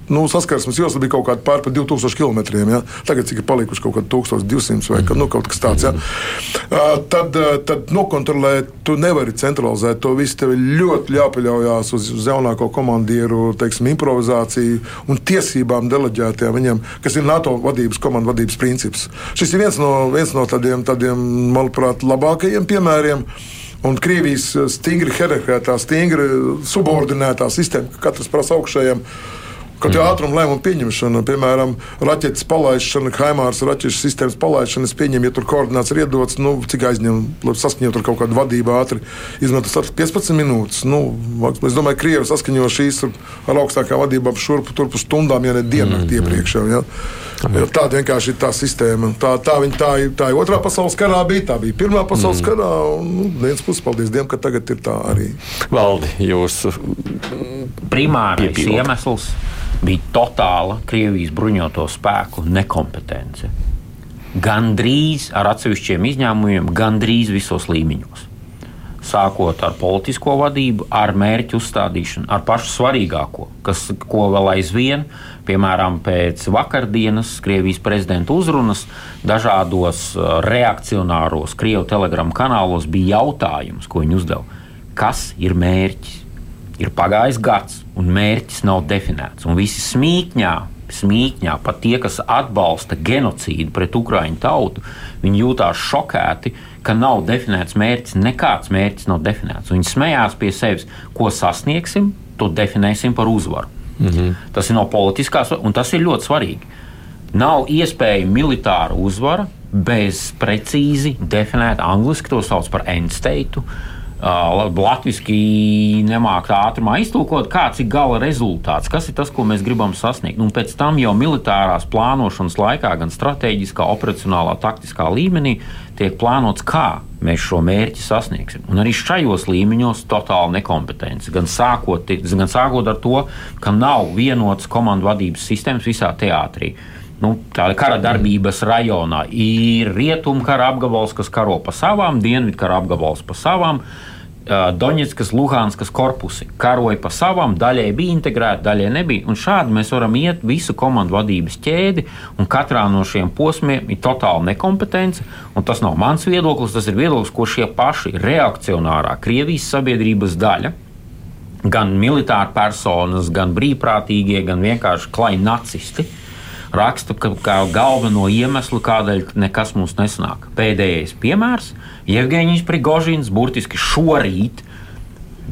nu, saskarsmes josla bija kaut kāda pār par 2000 km. Ja? Tagad cik ir palikuši kaut kādi 1200 vai nu, kaut kas tāds. Ja? Uh, tad, uh, tad nokontrolēt, tu nevari centralizēt to visu. Tev ļoti jāpaļaujas uz, uz jaunāko komandieru teiksim, improvizāciju un tiesībām deleģētajām viņam, kas ir NATO vadības, komandu vadības princips. Šis ir viens no, viens no tādiem, tādiem, manuprāt, labākajiem piemēriem. Un Krievijas stingri hierarhētā, stingri subordinētā sistēma, ka katrs prasa augšējiem Kaut kā ātruma lēmumu pieņemšana, piemēram, raķetes palaišana, haimārs raķešu sistēmas palaišana, es pieņemu, ja tur koordināts ir iedots, nu, cik aizņem, lai saskaņot ar kaut kādu vadību ātri, izmantot 15 minūtes. Nu, es domāju, ka Krievi saskaņo šīs ar augstākā vadībā šurpu turpu stundām, ja ne diennakti mm. iepriekš. Ja? Jo tāda vienkārši ir tā sistēma. Tā, tā, viņa, tā, tā ir otrā pasaules karā, bija, tā bija pirmā pasaules mm. karā. Un, nu, viens puses, paldies Dievam, ka tagad ir tā arī.
Valdi, jūsu
primārais iemesls bija totāla Krievijas bruņoto spēku nekompetence. Gandrīz ar atsevišķiem izņēmumiem, gandrīz visos līmeņos sākot ar politisko vadību, ar mērķu uzstādīšanu, ar pašu svarīgāko, kas, ko vēl aizvien, piemēram, pēc vakardienas Krievijas prezidenta uzrunas, dažādos uh, reakcionāros Krievijas telegramu kanālos bija jautājums, ko viņi uzdeva. Kas ir mērķis? Ir pagājis gads, un mērķis nav definēts. Un visi smīkņā smīkņā, pat tie, kas atbalsta genocīdu pret Ukraiņu tautu, viņi jūtās šokēti, ka nav definēts mērķis, nekāds mērķis nav definēts. Viņi smējās pie sevis, ko sasniegsim, to definēsim par uzvaru. -hmm. Tas ir no politiskās, un tas ir ļoti svarīgi. Nav iespēja militāra uzvara bez precīzi definēta, angļuiski to sauc par end state, Latvijasiski nemāķi ātrumā iztulkot, kāds ir gala rezultāts, kas ir tas, ko mēs gribam sasniegt. Un pēc tam jau militārās plānošanas laikā, gan strateģiskā, operacionālā, taktiskā līmenī, tiek plānots, kā mēs šo mērķi sasniegsim. Un arī šajos līmeņos totāla nekompetence. Gan sākot, gan sākot ar to, ka nav vienotas komandu vadības sistēmas visā teātrī. Nu, kara darbības rajonā ir rietumkara apgabals, kas karo pa savām, dienvidkara apgabals pa savām. Doņetskas, Luhanskas korpusi karoja pa savām, daļai bija integrēta, daļai nebija. Un šādi mēs varam iet visu komandu vadības ķēdi, un katrā no šiem posmiem ir totāla nekompetence. Tas nav mans viedoklis, tas ir viedoklis, ko šie paši reakcionārā Krievijas sabiedrības daļa, gan militāri personas, gan brīvprātīgie, gan vienkārši klai nacisti raksta, kā galveno iemeslu, kādēļ nekas mums nesanāk. Pēdējais piemērs - Jevgeņģis Prigožins burtiski šorīt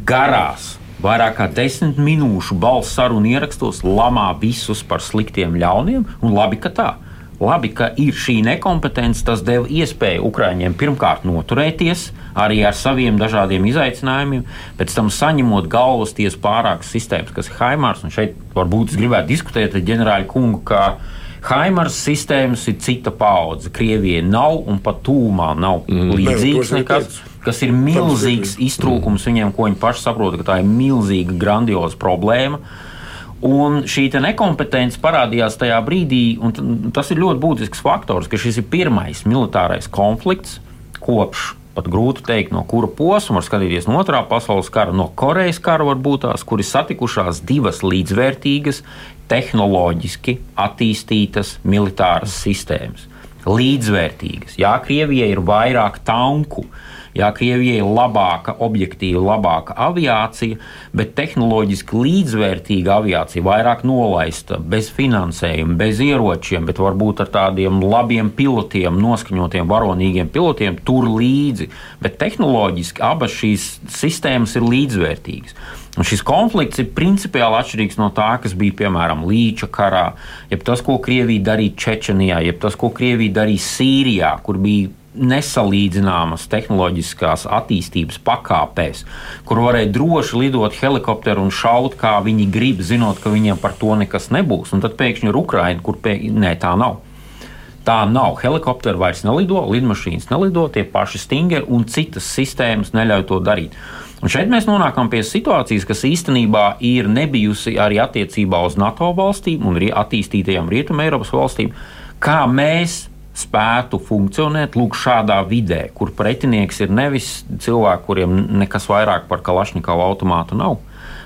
garās. Vairāk kā desmit minūšu balss sarunu ierakstos lamā visus par sliktiem ļauniem, un labi, ka tā. Labi, ka ir šī nekompetence, tas deva iespēju Ukrāņiem pirmkārt noturēties arī ar saviem dažādiem izaicinājumiem, pēc tam saņemot galvas tiesas pārākas sistēmas, kas ir Haimārs. Šeit varbūt es gribētu diskutēt ar ģenerāļu kungu, ka Haimārs sistēmas ir cita paudze. Krievijai nav un pat tūmā nav mm. līdzīgs nekas. Tas ir milzīgs iztrūkums viņiem, ko viņi paši saprot, ka tā ir milzīga, grandioza problēma. Un šī nekompetence parādījās tajā brīdī, un tas ir ļoti būtisks faktors, ka šis ir pirmais militārais konflikts kopš pat grūti teikt, no kura posma var skatīties no otrā pasaules kara, no Korejas kara varbūt tās, kur ir satikušās divas līdzvērtīgas, tehnoloģiski attīstītas militāras sistēmas. Līdzvērtīgas. Jā, Krievijai ir vairāk tanku, Jā, Krievijai ir labāka, objektīva, labāka aviācija, bet tehnoloģiski līdzvērtīga aviācija, vairāk nolaista, bez finansējuma, bez ieročiem, bet varbūt ar tādiem labiem pilotiem, noskaņotiem, varonīgiem pilotiem tur līdzi. Bet tehnoloģiski abas šīs sistēmas ir līdzvērtīgas. Un šis konflikts ir principiāli atšķirīgs no tā, kas bija piemēram Līča karā, jeb tas, ko Krievija darīja Čečenijā, jeb tas, ko Krievija darīja Sīrijā, kur bija nesalīdzināmas tehnoloģiskās attīstības pakāpēs, kur varēja droši lidot helikopteru un šaut, kā viņi grib, zinot, ka viņiem par to nekas nebūs. Un tad pēkšņi ir Ukraina, kur pēkšņi nē, tā nav. Tā nav. Helikopteri vairs nelido, lidmašīnas nelido, tie paši stingeri un citas sistēmas neļauj to darīt. Un šeit mēs nonākam pie situācijas, kas īstenībā ir nebijusi arī attiecībā uz NATO valstīm un attīstītajām Rietumē Eiropas valstīm, kā mēs spētu funkcionēt lūk, šādā vidē, kur pretinieks ir nevis cilvēki, kuriem nekas vairāk par Kalašņikovu automātu nav.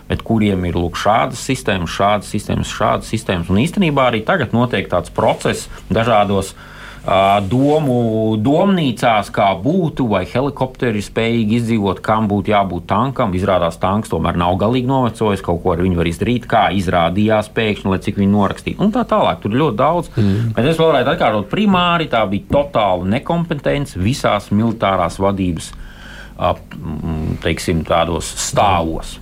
Bet kuriem ir lūk, šādas sistēmas, šādas sistēmas, šādas sistēmas. Un īstenībā arī tagad notiek tāds process dažādos uh, domu domnīcās, kā būtu, vai helikopteri spējīgi izdzīvot, kam būtu jābūt tankam. Izrādās, tanks tomēr nav galīgi novecojis, kaut ko ar viņu var izdarīt, kā izrādījās pēkšņi, lai cik viņi norakstīja. Un tā tālāk, tur ir ļoti daudz. Mm. Bet es vēlreiz atkārtot, primāri tā bija totāla nekompetence visās militārās vadības. Teiksim, tādos stāvos.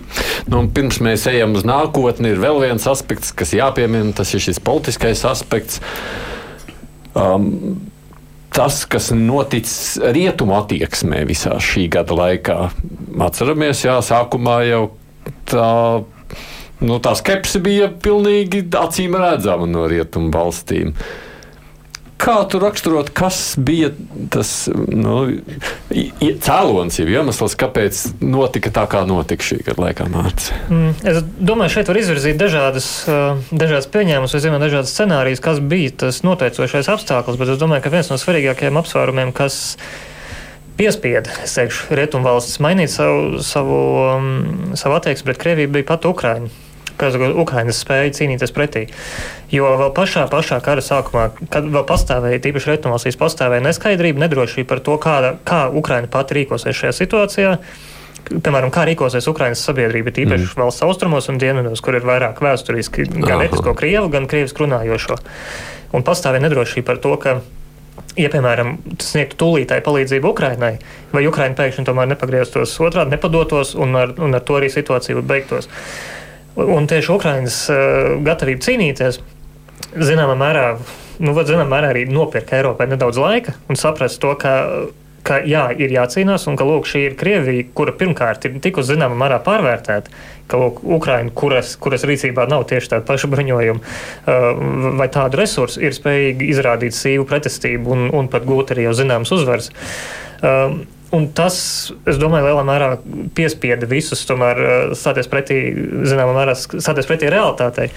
Nu, pirms mēs ejam uz nākotni, ir vēl viens aspekts, kas jāpiemina. Tas ir šis politiskais aspekts. Uh, Um, tas, kas noticis rietumu attieksmē visā šī gada laikā, atceramies, jā, sākumā jau tā. Nu, tā skepse bija pilnīgi acīm redzama no rietumu valstīm. Kā tu raksturot, kas bija tas nu, cēlonis, jau iemesls, kāpēc notika tā, kā notika šī gada laikā Mārcis?
Mm, es domāju, šeit var izvirzīt dažādas, dažādas pieņēmumus, vai zinām, dažādas scenārijas, kas bija tas noteicošais apstākļus, bet es domāju, ka viens no svarīgākajiem apsvērumiem, kas piespieda rietumvalstis mainīt savu, savu, savu attieksmi pret Krieviju, bija pat Ukraiņa kas Ukraiņas spēja cīnīties pretī. Jo vēl pašā, pašā kara sākumā, kad vēl pastāvēja, tīpaši rietumvalstīs, pastāvēja neskaidrība, nedrošība par to, kā, kā Ukraiņa pati rīkosies šajā situācijā. Piemēram, kā rīkosies Ukraiņas sabiedrība, tīpaši mm. valsts austrumos un dienvidos, kur ir vairāk vēsturiski gan etnisko krievu, gan krievisku runājošo. Un pastāvēja nedrošība par to, ka ja, piemēram, sniegtu tūlītēju palīdzību Ukraiņai, vai Ukraiņa pēkšņi tomēr nepagrieztos otrādi, nepadotos, un ar, un ar to arī situācija beigtos. Un tieši Ukraiņas eh, gatavība cīnīties, zināmā mērā, nu, zināmā mērā arī nopirka Eiropai nedaudz laika un saprast to, ka ka jā, ir jācīnās, un ka lūk, šī ir Krievija, kura pirmkārt ir tikusi zināmā mērā pārvērtēta, ka lūk, Ukraina, kuras, kuras rīcībā nav tieši tāda paša bruņojuma uh, vai tādu resursu, ir spējīga izrādīt sīvu pretestību un, un pat gūt arī jau zināmas uzvaras. Uh, Un tas, es domāju, lielā mērā piespieda visus tomēr uh, stāties pretī, zināmā mērā, stāties pretī realitātei.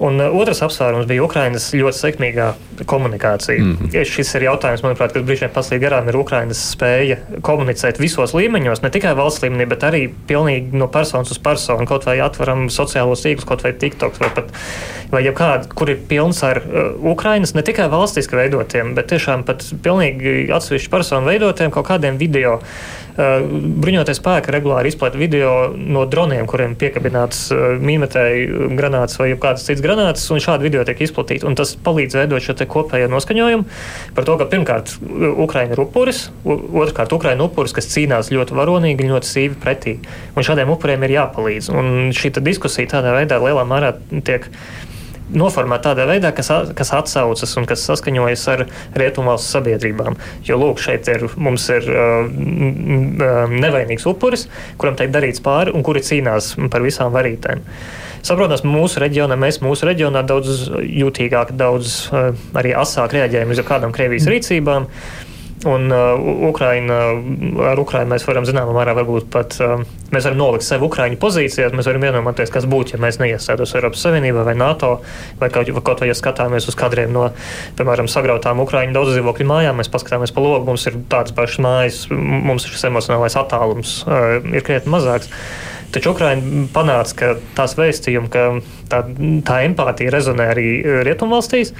Un uh, otrs apsvērums bija Ukraiņas ļoti sekmīgā komunikācija. Mm -hmm. Šis ir jautājums, manuprāt, kas brīžiem paslīd garām, ir Ukraiņas spēja komunicēt visos līmeņos, ne tikai valsts līmenī, bet arī pilnīgi no personas uz personu. Kaut vai atveram sociālos tīklus, kaut vai TikTok, vai pat vai jebkāda, kur ir pilns ar uh, Ukraiņas ne tikai valstiski veidotiem, bet tiešām pat pilnīgi atsevišķu personu veidotiem kaut kādiem video. Uh, bruņoties spēki regulāri izplatīja video no droniem, kuriem piekabināts uh, mīnmetēji granāts vai kādas citas granātas, un šādi video tiek izplatīti. Tas palīdz veidot šo kopējo noskaņojumu par to, ka pirmkārt Ukraiņa ir upuris, otrkārt Ukraiņa upuris, kas cīnās ļoti varonīgi un ļoti sīvi pretī. Un šādiem upuriem ir jāpalīdz. Un šī diskusija tādā veidā lielā mērā tiek noformēta tādā veidā, kas, kas atsaucas un kas saskaņojas ar rietumvalstu sabiedrībām. Jo lūk, šeit ir, mums ir uh, nevainīgs upuris, kuram tiek darīts pāri un kuri cīnās par visām varītēm. Saprotams, mūsu reģionā mēs mūsu reģionā daudz jūtīgāk, daudz uh, arī asāk reaģējam uz kādām Krievijas rīcībām. Un uh, Ukraina, ar Ukraiņu mēs varam zināmā mērā varbūt pat uh, mēs varam nolikt sevi Ukraiņu pozīcijās, mēs varam iedomāties, kas būtu, ja mēs neiestātos Eiropas Savienībā vai NATO, vai kaut, vai kaut vai ja skatāmies uz kadriem no, piemēram, sagrautām Ukraiņu daudz dzīvokļu mājām, mēs paskatāmies pa logu, mums ir tādas pašas mājas, mums šis emocionālais attālums uh, ir krietni mazāks. Taču Ukraiņa panāca, ka tās vēstījumi, ka tā, tā empātija rezonē arī rietumvalstīs.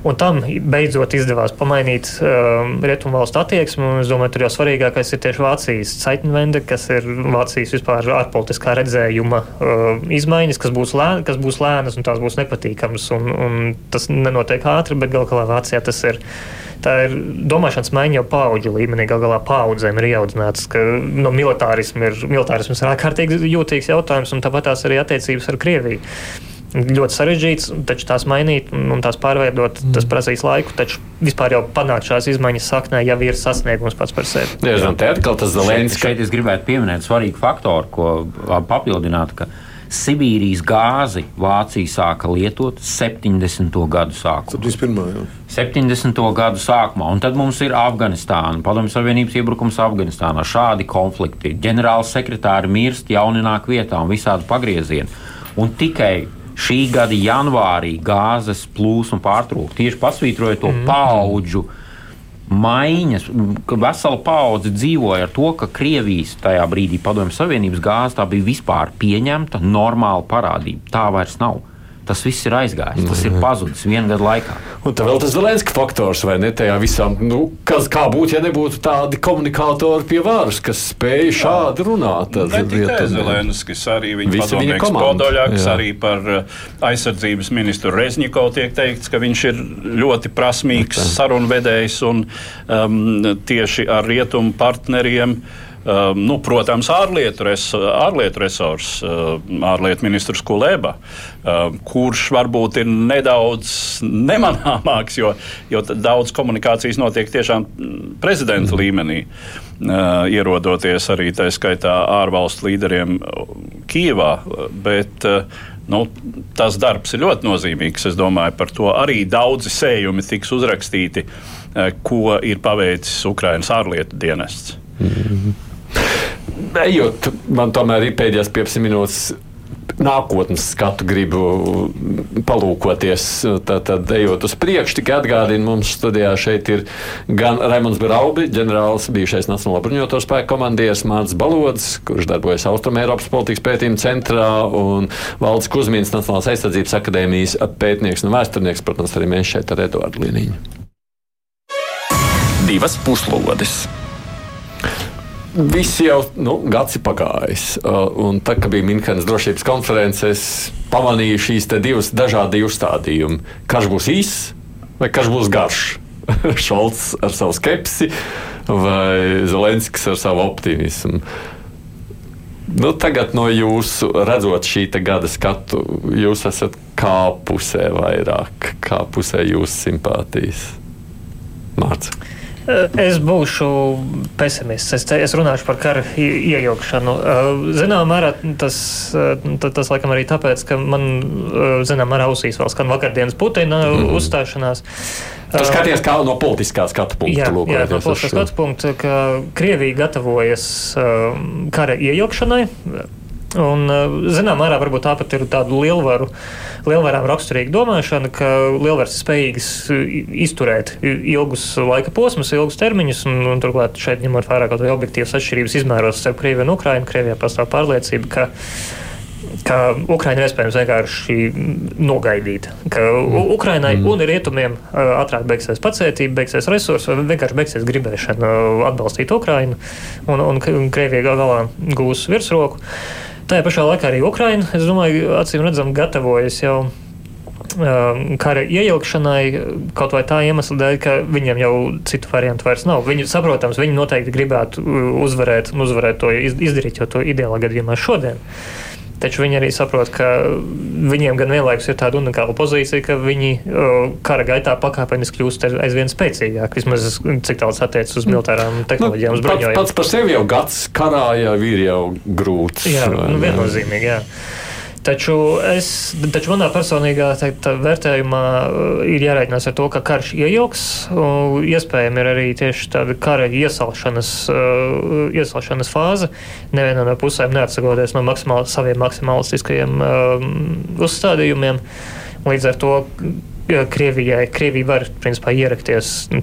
Un tam beidzot izdevās pamainīt um, rietumvalstu attieksmi. Es domāju, tur jau svarīgākais ir tieši Vācijas Ceitnvende, kas ir Vācijas vispār ārpolitiskā redzējuma uh, izmaiņas, kas būs, lēn, kas būs lēnas un tās būs nepatīkamas. Un, un tas nenotiek ātri, bet galu galā Vācijā tas ir. Tā ir domāšanas maiņa jau paudžu līmenī. Galu galā paudzēm ir ieaudzināts, ka no militārisms ir, militārisms ir ārkārtīgi jūtīgs jautājums, un tāpat tās arī attiecības ar Krieviju ļoti sarežģīts, taču tās mainīt un tās pārveidot, tas mm. prasīs laiku. Taču vispār jau panākt šās izmaiņas saknē jau ir sasniegums pats par sevi.
Jā, jā. te atkal tas
Zelenskas. Šeit, šeit es gribētu pieminēt svarīgu faktoru, ko papildināt. Sibīrijas gāzi Vācija sāka lietot 70. gadu sākumā.
71.
70. gadu sākumā, un tad mums ir Afganistāna, Padomju Savienības iebrukums Afganistānā. Šādi konflikti, ģenerāls sekretāri mirst, jauni nāk vietā un visādi pagriezieni. Un tikai šī gada janvārī gāzes plūsma pārtrūka. Tieši pasvītrojot to mm. paudžu maiņas, ka vesela paudze dzīvoja ar to, ka Krievijas tajā brīdī padomju Savienības gāze bija vispār pieņemta, normāla parādība. Tā vairs nav tas viss ir aizgājis. Tas ir pazudis vienu gadu laikā.
Un tā vēl tas Zelenska faktors, vai ne? Tajā visam, nu, kas, kā būtu, ja nebūtu tādi komunikātori pie varas, kas spēj šādi runāt.
Ne tikai Zelenskis, arī viņa padomnieks Podoļaks, arī par uh, aizsardzības ministru Rezņikovu tiek teikts, ka viņš ir ļoti prasmīgs sarunvedējs un um, tieši ar rietumu partneriem. Uh, nu, protams, ārlietu, res, ārlietu resurs, uh, ārlietu ministrs Kulēba, uh, kurš varbūt ir nedaudz nemanāmāks, jo, jo daudz komunikācijas notiek tiešām prezidenta mm. līmenī. Uh, ierodoties arī tā skaitā ārvalstu līderiem Kijevā. Bet, Nu, tas darbs ir ļoti nozīmīgs. Es domāju, par to arī daudzi sējumi tiks uzrakstīti, ko ir paveicis Ukraiņas ārlietu dienests. Mm -hmm.
Ejot, man tomēr ir pēdējās 15 minūtes nākotnes skatu gribu palūkoties. Tad, tad ejot uz priekšu, tikai atgādina mums studijā šeit ir gan Raimons Braubi, ģenerālis, bijušais Nacionālā bruņoto spēku komandieris Mārcis Balods, kurš darbojas Austrumēropas politikas pētījuma centrā, un Valdis Kuzmins, Nacionālās aizsardzības akadēmijas pētnieks un vēsturnieks, protams, arī mēs šeit ar Eduardu Liniņu.
Divas puslodes.
Viss jau nu, gads ir pagājis. Uh, un tad, kad bija Minhenes drošības konferences, pamanīju šīs divas dažādi uzstādījumi. Karš būs īss vai karš būs garš? Šalts ar savu skepsi vai Zelenskis ar savu optimismu. Nu, tagad no jūsu redzot šī gada skatu, jūs esat kā pusē vairāk, kā pusē jūsu simpātijas. Mārcis.
Es būšu pesimists. Es, es runāšu par kara iejaukšanu. Zināmā mērā tas, tas laikam arī tāpēc, ka man, zināmā mērā, ausīs vēl skan vakardienas Putina mm -hmm. uzstāšanās.
Tu skaties kā no politiskā skatu punkta.
Jā, jā no politiskā skatu punkta, ka Krievija gatavojas kara iejaukšanai. Un, zinām, mērā varbūt tāpat ir tāda lielvaru, lielvarām raksturīga domāšana, ka lielvaras ir spējīgas izturēt ilgus laika posmus, ilgus termiņus, un, un turklāt šeit ņemot vērā kaut vai objektīvas atšķirības izmēros starp Krieviju un Ukrainu, Krievijā pastāv pārliecība, ka ka Ukraiņa ir iespējams vienkārši nogaidīt, ka Ukraiņai mm. un rietumiem ātrāk beigsies pacietība, beigsies resursi, vai vienkārši beigsies gribēšana atbalstīt Ukraiņu, un, un Krievija galā gūs virsroku. Tajā pašā laikā arī Ukraina, es domāju, acīm redzam, gatavojas jau kara iejaukšanai, kaut vai tā iemesla dēļ, ka viņiem jau citu variantu vairs nav. Viņi, saprotams, viņi noteikti gribētu uzvarēt, uzvarēt to izdarīt jau to ideālā gadījumā šodien. Taču viņi arī saprot, ka viņiem gan vienlaikus ir tāda unikāla pozīcija, ka viņi kara gaitā pakāpeniski kļūst aizvien spēcīgāki. Vismaz cik tālu attiecas uz militārām tehnoloģijām,
nu, uz bruņojumu. Pats, pats par sevi jau gads karā jau ir jau grūts.
Jā, nu, viennozīmīgi. Jā. Taču, es, taču manā personīgā teikt, vērtējumā uh, ir jārēķinās ar to, ka karš iejauks. Iespējams, ir arī tieši tāda kara iesalšanas, uh, iesalšanas fāze. Nevienā no pusēm neatsakoties no maksimāli, saviem maksimālistiskajiem um, uzstādījumiem. Līdz ar to Krievijai, Krievija var principā, ierakties nu,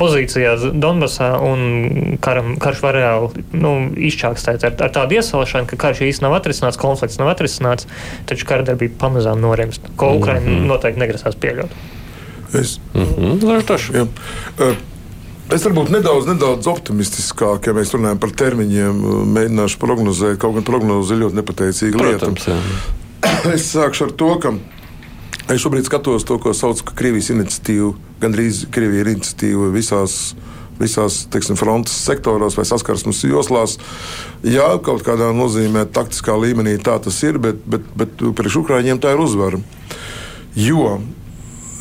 pozīcijās Donbasā un karam, karš var reāli nu, izčākstēt ar, ar tādu iesalšanu, ka karš īstenībā nav atrisināts, konflikts nav atrisināts, taču kara darbība pamazām norimst, ko. Ukraina mm -hmm. noteikti negrasās pieļaut.
Es, mm -hmm. Es varbūt nedaudz, nedaudz optimistiskāk, ja mēs runājam par termiņiem, mēģināšu prognozēt. Kaut gan prognoze ir ļoti nepateicīga lieta. Protams, es sākšu ar to, ka Es šobrīd skatos to, ko sauc par Krievijas iniciatīvu. Gan drīz Krievija ir iniciatīva visās visās teiksim, frontes sektoros vai saskarsmes joslās. Jā, kaut kādā nozīmē, taktiskā līmenī tā tas ir, bet, bet, bet priekš Ukrāņiem tā ir uzvara. Jo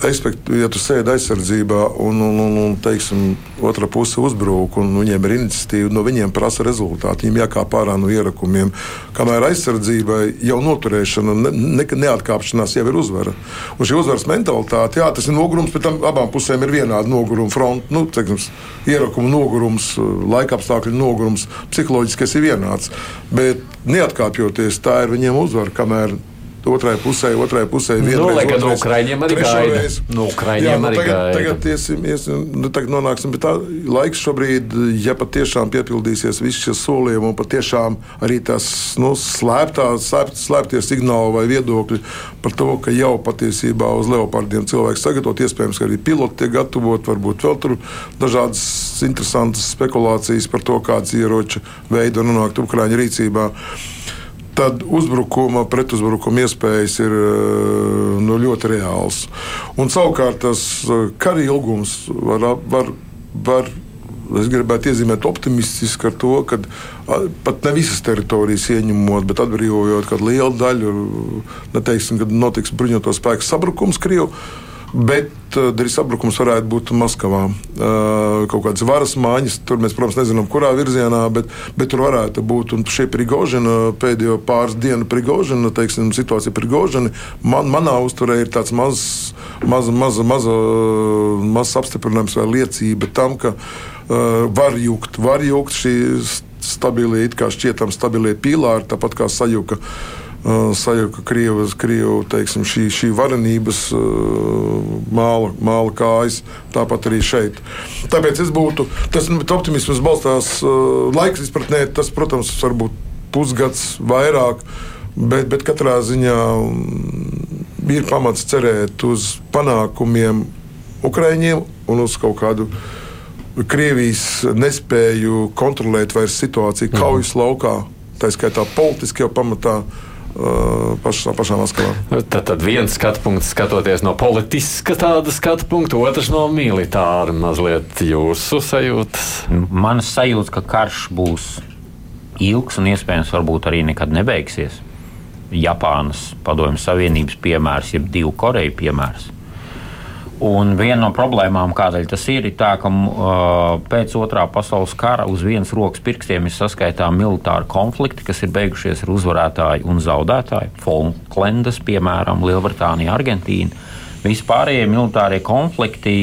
respektīvi, ja tu sēdi aizsardzībā un, un, un, un teiksim, otra puse uzbrūk, un viņiem ir iniciatīva, no viņiem prasa rezultātu. Viņiem jākāp ārā no ierakumiem. Kamēr aizsardzībai jau noturēšana, ne, ne, neatkāpšanās jau ir uzvara. Un šī uzvaras mentalitāte, jā, tas ir nogurums, bet tam abām pusēm ir vienāda noguruma fronte. Nu, teiksim, ierakuma nogurums, laika apstākļu nogurums, psiholoģiskais ir vienāds. Bet neatkāpjoties, tā ir viņiem uzvara, kamēr otrai pusē, otrai pusē.
Nu, lai gan no Ukraiņiem arī gaida. No Ukraiņiem arī
tagad,
gaida.
Tagad, iesim, iesim, nu, tagad nonāksim pie tā laiks šobrīd, ja patiešām piepildīsies visi šie solījumi un patiešām arī tās nu, slēptā, slēpt, slēptie signāli vai viedokļi par to, ka jau patiesībā uz leopardiem cilvēks sagatavot, iespējams, ka arī piloti tiek gatavot, varbūt vēl tur dažādas interesantas spekulācijas par to, kāds ieroču veidu nonākt Ukraiņu rīcībā tad uzbrukuma, pretuzbrukuma iespējas ir eh, nu, ļoti reāls. Un savukārt tas eh, kara ilgums var, var, var Es gribētu iezīmēt optimistiski ar to, ka pat ne visas teritorijas ieņemot, bet atbrīvojot kādu lielu daļu, neteiksim, kad notiks bruņoto spēku sabrukums Krievijā Bet uh, drīz sabrukums varētu būt Maskavā. Uh, kaut kādas varas mājas, tur mēs, protams, nezinām, kurā virzienā, bet, bet tur varētu būt. Un šie Prigožina pēdējo pāris dienu Prigožina, teiksim, situācija Prigožina, man, manā uzturē ir tāds mazs maz, maz, maz, maz apstiprinājums vai liecība tam, ka uh, var jūgt, var jūgt šī stabilie, it kā šķietam stabilie pīlāri, tāpat kā sajuka. Uh, sajūta Krievijas, Krievu, teiksim, šī, šī varenības uh, māla, māla kājas, tāpat arī šeit. Tāpēc es būtu, tas optimisms balstās uh, laiks izpratnē, tas, protams, var būt pusgads vairāk, bet, bet katrā ziņā um, ir pamats cerēt uz panākumiem Ukraiņiem un uz kaut kādu Krievijas nespēju kontrolēt vairs situāciju mhm. kaujas mm. laukā, tā skaitā politiskajā pamatā pašā, pašā Maskavā.
Tad, tad viens skatu punkts skatoties no politiska tāda skatu punkta, otrs no militāra. Mazliet jūsu sajūtas?
Manas sajūta, ka karš būs ilgs un iespējams varbūt arī nekad nebeigsies. Japānas padomju Savienības piemērs, jeb divu Koreju piemērs. Un viena no problēmām, kādēļ tas ir, ir tā, ka uh, pēc otrā pasaules kara uz vienas rokas pirkstiem ir saskaitām militāri konflikti, kas ir beigušies ar uzvarētāju un zaudētāju. Falklendas, piemēram, Lielbritānija, Argentīna. Vispārējie militārie konflikti,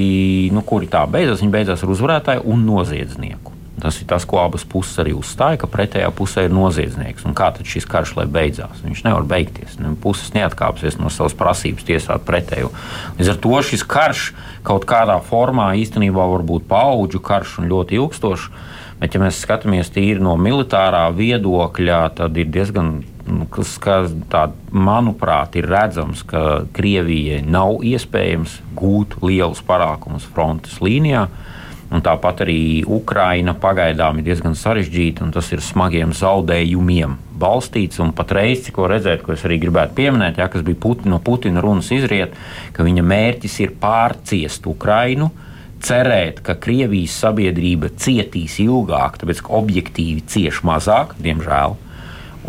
nu, kuri tā beidzas, viņi beidzas ar uzvarētāju un noziedznieku. Tas ir tas, ko abas puses arī uzstāja, ka pretējā pusē ir noziedznieks. Un kā tad šis karš lai beidzās? Viņš nevar beigties. Ne? Puses neatkāpsies no savas prasības tiesāt pretēju. Līdz ar to šis karš kaut kādā formā īstenībā var būt paudžu karš un ļoti ilgstošs. Bet, ja mēs skatāmies tīri no militārā viedokļa, tad ir diezgan, nu, kas, kas tā, manuprāt, ir redzams, ka Krievijai nav iespējams gūt lielus panākumus frontes līnijā. Un tāpat arī Ukraina pagaidām ir diezgan sarežģīta, un tas ir smagiem zaudējumiem balstīts. Patreiz, ko redzēt, ko es arī gribētu pieminēt, ja, kas bija Putina, no Putina runas izriet, ka viņa mērķis ir pārciest Ukrainu. Cerēt, ka Krievijas sabiedrība cietīs ilgāk, tāpēc ka objektīvi cieš mazāk, diemžēl,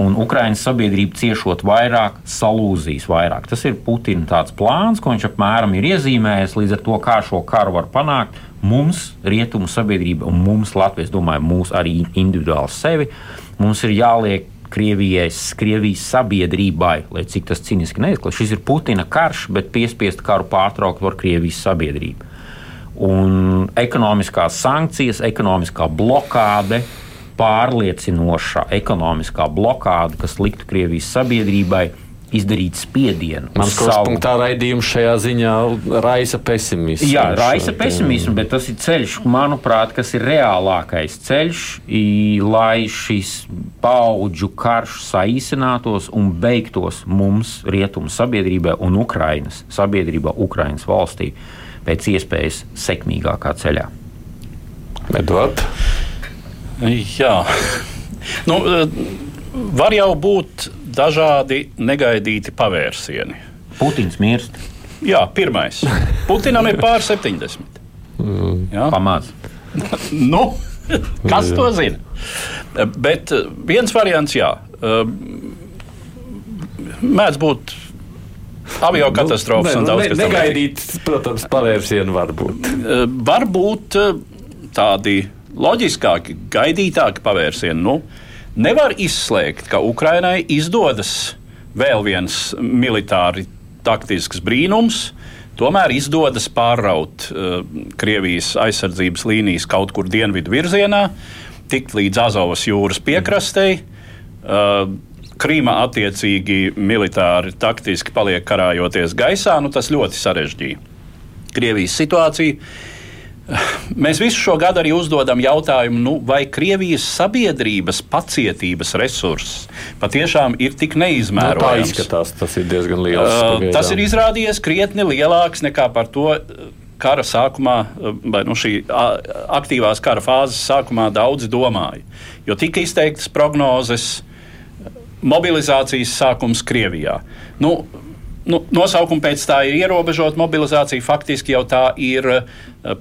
un Ukraiņas sabiedrība ciešot vairāk, salūzīs vairāk. Tas ir Putina plāns, ko viņš apmēram ir iezīmējis. Līdz ar to, kā šo karu var panākt, mums, rietumu sabiedrība un mums, Latvijas, domāju, mūs arī individuāli sevi, mums ir jāliek Krievijas, Krievijas sabiedrībai, lai cik tas cīniski neizklausās. Šis ir Putina karš, bet piespiest karu pārtraukt var Krievijas sabiedrība. Un ekonomiskās sankcijas, ekonomiskā blokāde, pārliecinoša ekonomiskā blokāde, kas liktu Krievijas sabiedrībai izdarīt spiedienu.
Mans savu... punktā raidījums šajā ziņā raisa pesimismu.
Jā, raisa pesimismu, bet tas ir ceļš, manuprāt, kas ir reālākais ceļš, lai šis paudžu karš saīsinātos un beigtos mums, rietumu sabiedrībai un Ukrainas sabiedrībā, Ukrainas valstī pēc iespējas sekmīgākā ceļā.
Edvard?
Jā. Nu, var jau būt dažādi negaidīti pavērsieni.
Putins mirst.
Jā, pirmais. Putinam ir pār 70.
Jā, pamāc.
nu, kas to zina? Bet eh, viens variants, jā, eh, mēdz būt avio nu, katastrofas nu, un daudz kas
tāds. Negaidīt, protams, pavērsienu var būt.
Eh, var būt tādi loģiskāki, gaidītāki pavērsieni. Nu, Nevar izslēgt, ka Ukrainai izdodas vēl viens militāri taktisks brīnums. Tomēr izdodas pāraut uh, Krievijas aizsardzības līnijas kaut kur dienvidu virzienā, tikt līdz Azovas jūras piekrastei. Uh, Krīma attiecīgi militāri, taktiski paliek karājoties gaisā, nu tas ļoti sarežģīja Krievijas situāciju. Mēs visu šo gadu arī uzdodam jautājumu, nu, vai Krievijas sabiedrības pacietības resurss patiešām ir tik neizmērojams. Nu,
tā izskatās, tas ir diezgan liels. Uh,
pagaidām. tas ir izrādījies krietni lielāks nekā par to kara sākumā, vai nu, šī aktīvās kara fāzes sākumā daudzi domāja. Jo tika izteiktas prognozes, mobilizācijas sākums Krievijā. Nu, nu, nosaukuma pēc tā ir ierobežota mobilizācija. Faktiski jau tā ir uh,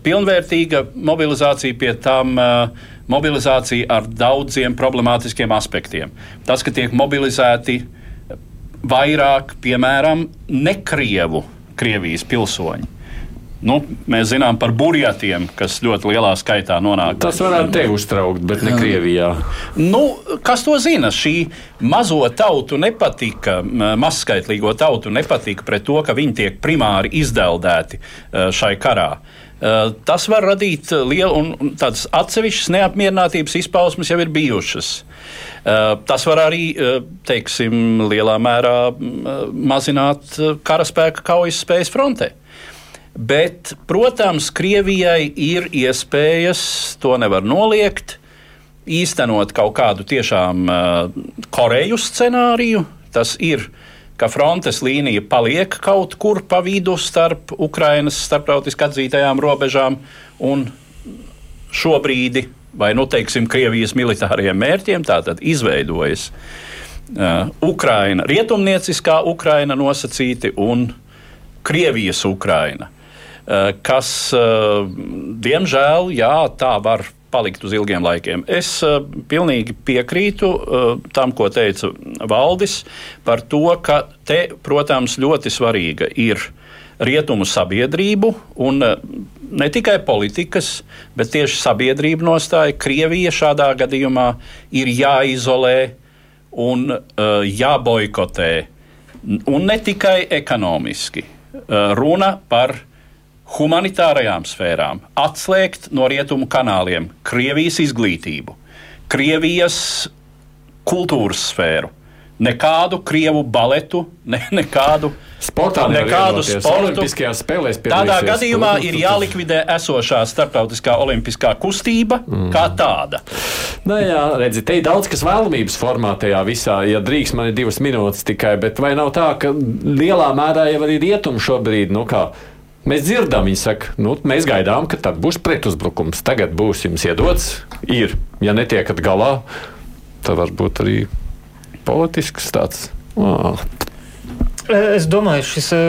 pilnvērtīga mobilizācija, pie tam uh, mobilizācija ar daudziem problemātiskiem aspektiem. Tas, ka tiek mobilizēti vairāk, piemēram, nekrievu Krievijas pilsoņi. Nu, mēs zinām par burjatiem, kas ļoti lielā skaitā nonāk.
Tas varētu te uztraukt, bet ne Krievijā.
Nu, kas to zina? Šī mazo tautu nepatika, mazskaitlīgo tautu nepatika pret to, ka viņi tiek primāri izdeldēti šai karā. Tas var radīt lielu un tādas atsevišķas neapmierinātības izpausmes jau ir bijušas. Tas var arī, teiksim, lielā mērā mazināt karaspēka kaujas spējas frontē. Bet, protams, Krievijai ir iespējas, to nevar noliegt, īstenot kaut kādu tiešām uh, Koreju scenāriju. Tas ir, ka frontes līnija paliek kaut kur pa vidu starp Ukrainas starptautiski atzītajām robežām un šobrīd, vai nu teiksim, Krievijas militāriem mērķiem, tātad izveidojas uh, Ukraina, rietumnieciskā Ukraina nosacīti un Krievijas Ukraina. Eh, kas, eh, diemžēl, jā, tā var palikt uz ilgiem laikiem. Es uh, pilnīgi piekrītu uh, tam, ko teica Valdis, par to, ka te, protams, ļoti svarīga ir rietumu sabiedrību un uh, ne tikai politikas, bet tieši sabiedrību nostāja. Krievija šādā gadījumā ir jāizolē un jāboikotē. Un ne tikai ekonomiski. Runa par humanitārajām sfērām, atslēgt no rietumu kanāliem Krievijas izglītību, Krievijas kultūras sfēru, nekādu krievu baletu, ne, nekādu
sportā, nekādu sportu.
Tādā gadījumā ir jālikvidē esošā starptautiskā olimpiskā kustība mm. kā tāda.
Nu, jā, redzi, te ir daudz kas vēlamības formā tajā visā. Ja drīkst, man ir divas minūtes tikai, bet vai nav tā, ka lielā mērā jau arī rietumi šobrīd, nu kā Mēs dzirdam, viņi saka, nu, mēs gaidām, ka tad būs pretuzbrukums. Tagad būs jums iedots, ir. Ja netiekat galā, tad varbūt arī politisks tāds. Oh,
Es domāju, šis uh,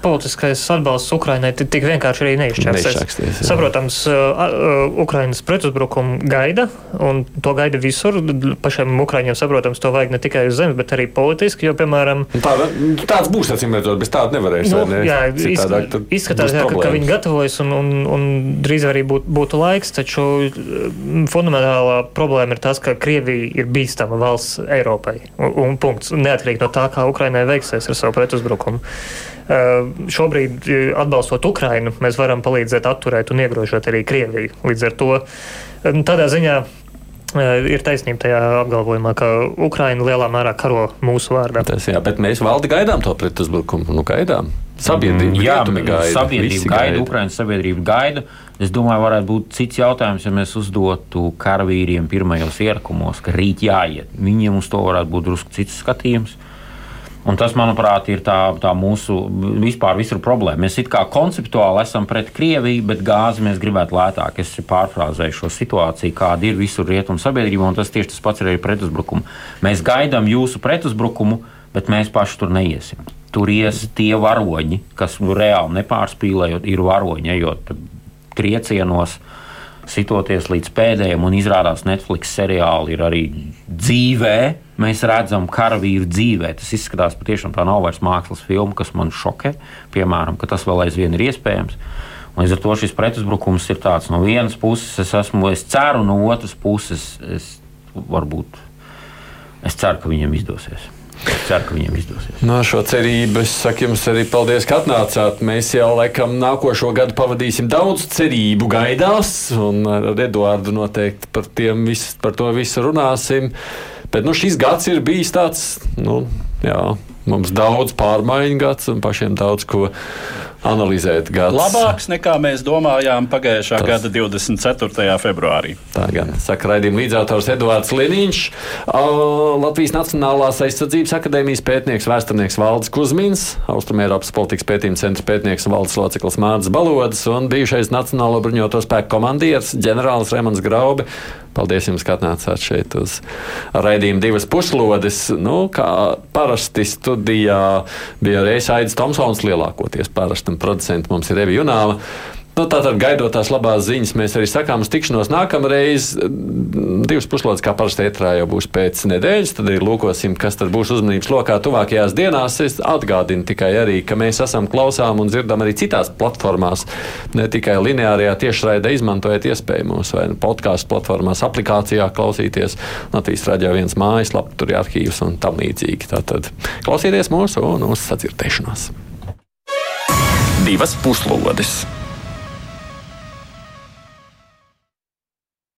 politiskais atbalsts Ukrainai tik vienkārši arī neizšķirsies. Saprotams, uh, Ukrainas pretuzbrukumu gaida, un to gaida visur. Pašiem Ukraiņiem, saprotams, to vajag ne tikai uz zemes, bet arī politiski. Jo, piemēram,
tā, tāds būs, acīm redzot, bez tāda nevarēs.
Nu,
ne?
Jā, Citādāk, izskatās, jā, ka, ka viņi gatavojas un, un, un drīz arī būt, būtu laiks, taču fundamentālā problēma ir tas, ka Krievija ir bīstama valsts Eiropai. Un, un punkts. Neatkarīgi no tā, kā Ukrainai veiksies ar savu pretuzbrukumu pretuzbrukumu. Uh, šobrīd, atbalstot Ukrainu, mēs varam palīdzēt atturēt un iegrožot arī Krieviju. Līdz ar to tādā ziņā ir taisnība tajā apgalvojumā, ka Ukraina lielā mērā karo mūsu vārdā.
Tas, jā, bet mēs valdi gaidām to pretuzbrukumu. Nu, gaidām. Sabiedrība, mm, jā,
gaida, sabiedrība gaida, gaida, Ukraiņas sabiedrība gaida. Es domāju, varētu būt cits jautājums, ja mēs uzdotu karavīriem pirmajos ierakumos, ka rīt jāiet. Viņiem uz to varētu būt drusku cits skatījums. Uh, Un tas, manuprāt, ir tā, tā mūsu vispār visur problēma. Mēs it kā konceptuāli esam pret Krieviju, bet gāzi mēs gribētu lētāk. Es pārfrāzēju šo situāciju, kāda ir visur rietumu sabiedrībā, un tas tieši tas pats ir arī pretuzbrukumu. Mēs gaidām jūsu pretuzbrukumu, bet mēs paši tur neiesim. Tur ies tie varoņi, kas nu, reāli nepārspīlējot, ir varoņi, ejot triecienos sitoties līdz pēdējiem, un izrādās Netflix seriāli ir arī dzīvē. Mēs redzam karavīru dzīvē. Tas izskatās patiešām tā nav vairs mākslas filma, kas man šokē. Piemēram, ka tas vēl aizvien ir iespējams. Un līdz ar to šis pretuzbrukums ir tāds no vienas puses, es esmu, es ceru, no otras puses, es varbūt es ceru, ka viņiem izdosies. Ceru, ka viņiem izdosies.
No šo cerību es saku jums arī paldies, ka atnācāt. Mēs jau laikam nākošo gadu pavadīsim daudz cerību gaidās, un ar Eduārdu noteikti par, vis, par to visu runāsim. Bet nu, šis gads ir bijis tāds, nu, jā, mums daudz pārmaiņu gads un pašiem daudz ko analizēt. Gads.
Labāks nekā mēs domājām pagājušā Tas. gada 24. februārī.
Tā gan saka raidījuma līdzautors Edvards Liniņš, Latvijas Nacionālās aizsardzības akadēmijas pētnieks, vēsturnieks Valdis Kuzmins, Austrumēropas politikas pētījuma centra pētnieks un valdes loceklis Mārcis Balods un bijušais Nacionālo bruņoto spēku komandieris ģenerālis Remans Graube. Paldies jums, ka atnācāt šeit uz raidījumu divas puslodes. Nu, kā parasti studijā bija reizes Aits Tomsons lielākoties parasti, un producents mums ir Evi Junāva. Nu, Tātad, gaidot tās labās ziņas, mēs arī sakām, uz tikšanos nākamreiz. Divas puslodes, kā parasti ētrā, jau būs pēc nedēļas. Tad arī lūkosim, kas būs uzmanības lokā tuvākajās dienās. Es atgādinu tikai arī, ka mēs esam klausām un dzirdam arī citās platformās. Ne tikai lineārajā tiešraidē izmantojot iespējamos vai nu podkāstu platformās, aplikācijā klausīties. Latvijas raidījā viens mājaslapā, tur ir arhīvs un tam līdzīgi. Tātad klausieties mūsu un uz sadzirdēšanos.
Divas puslodes!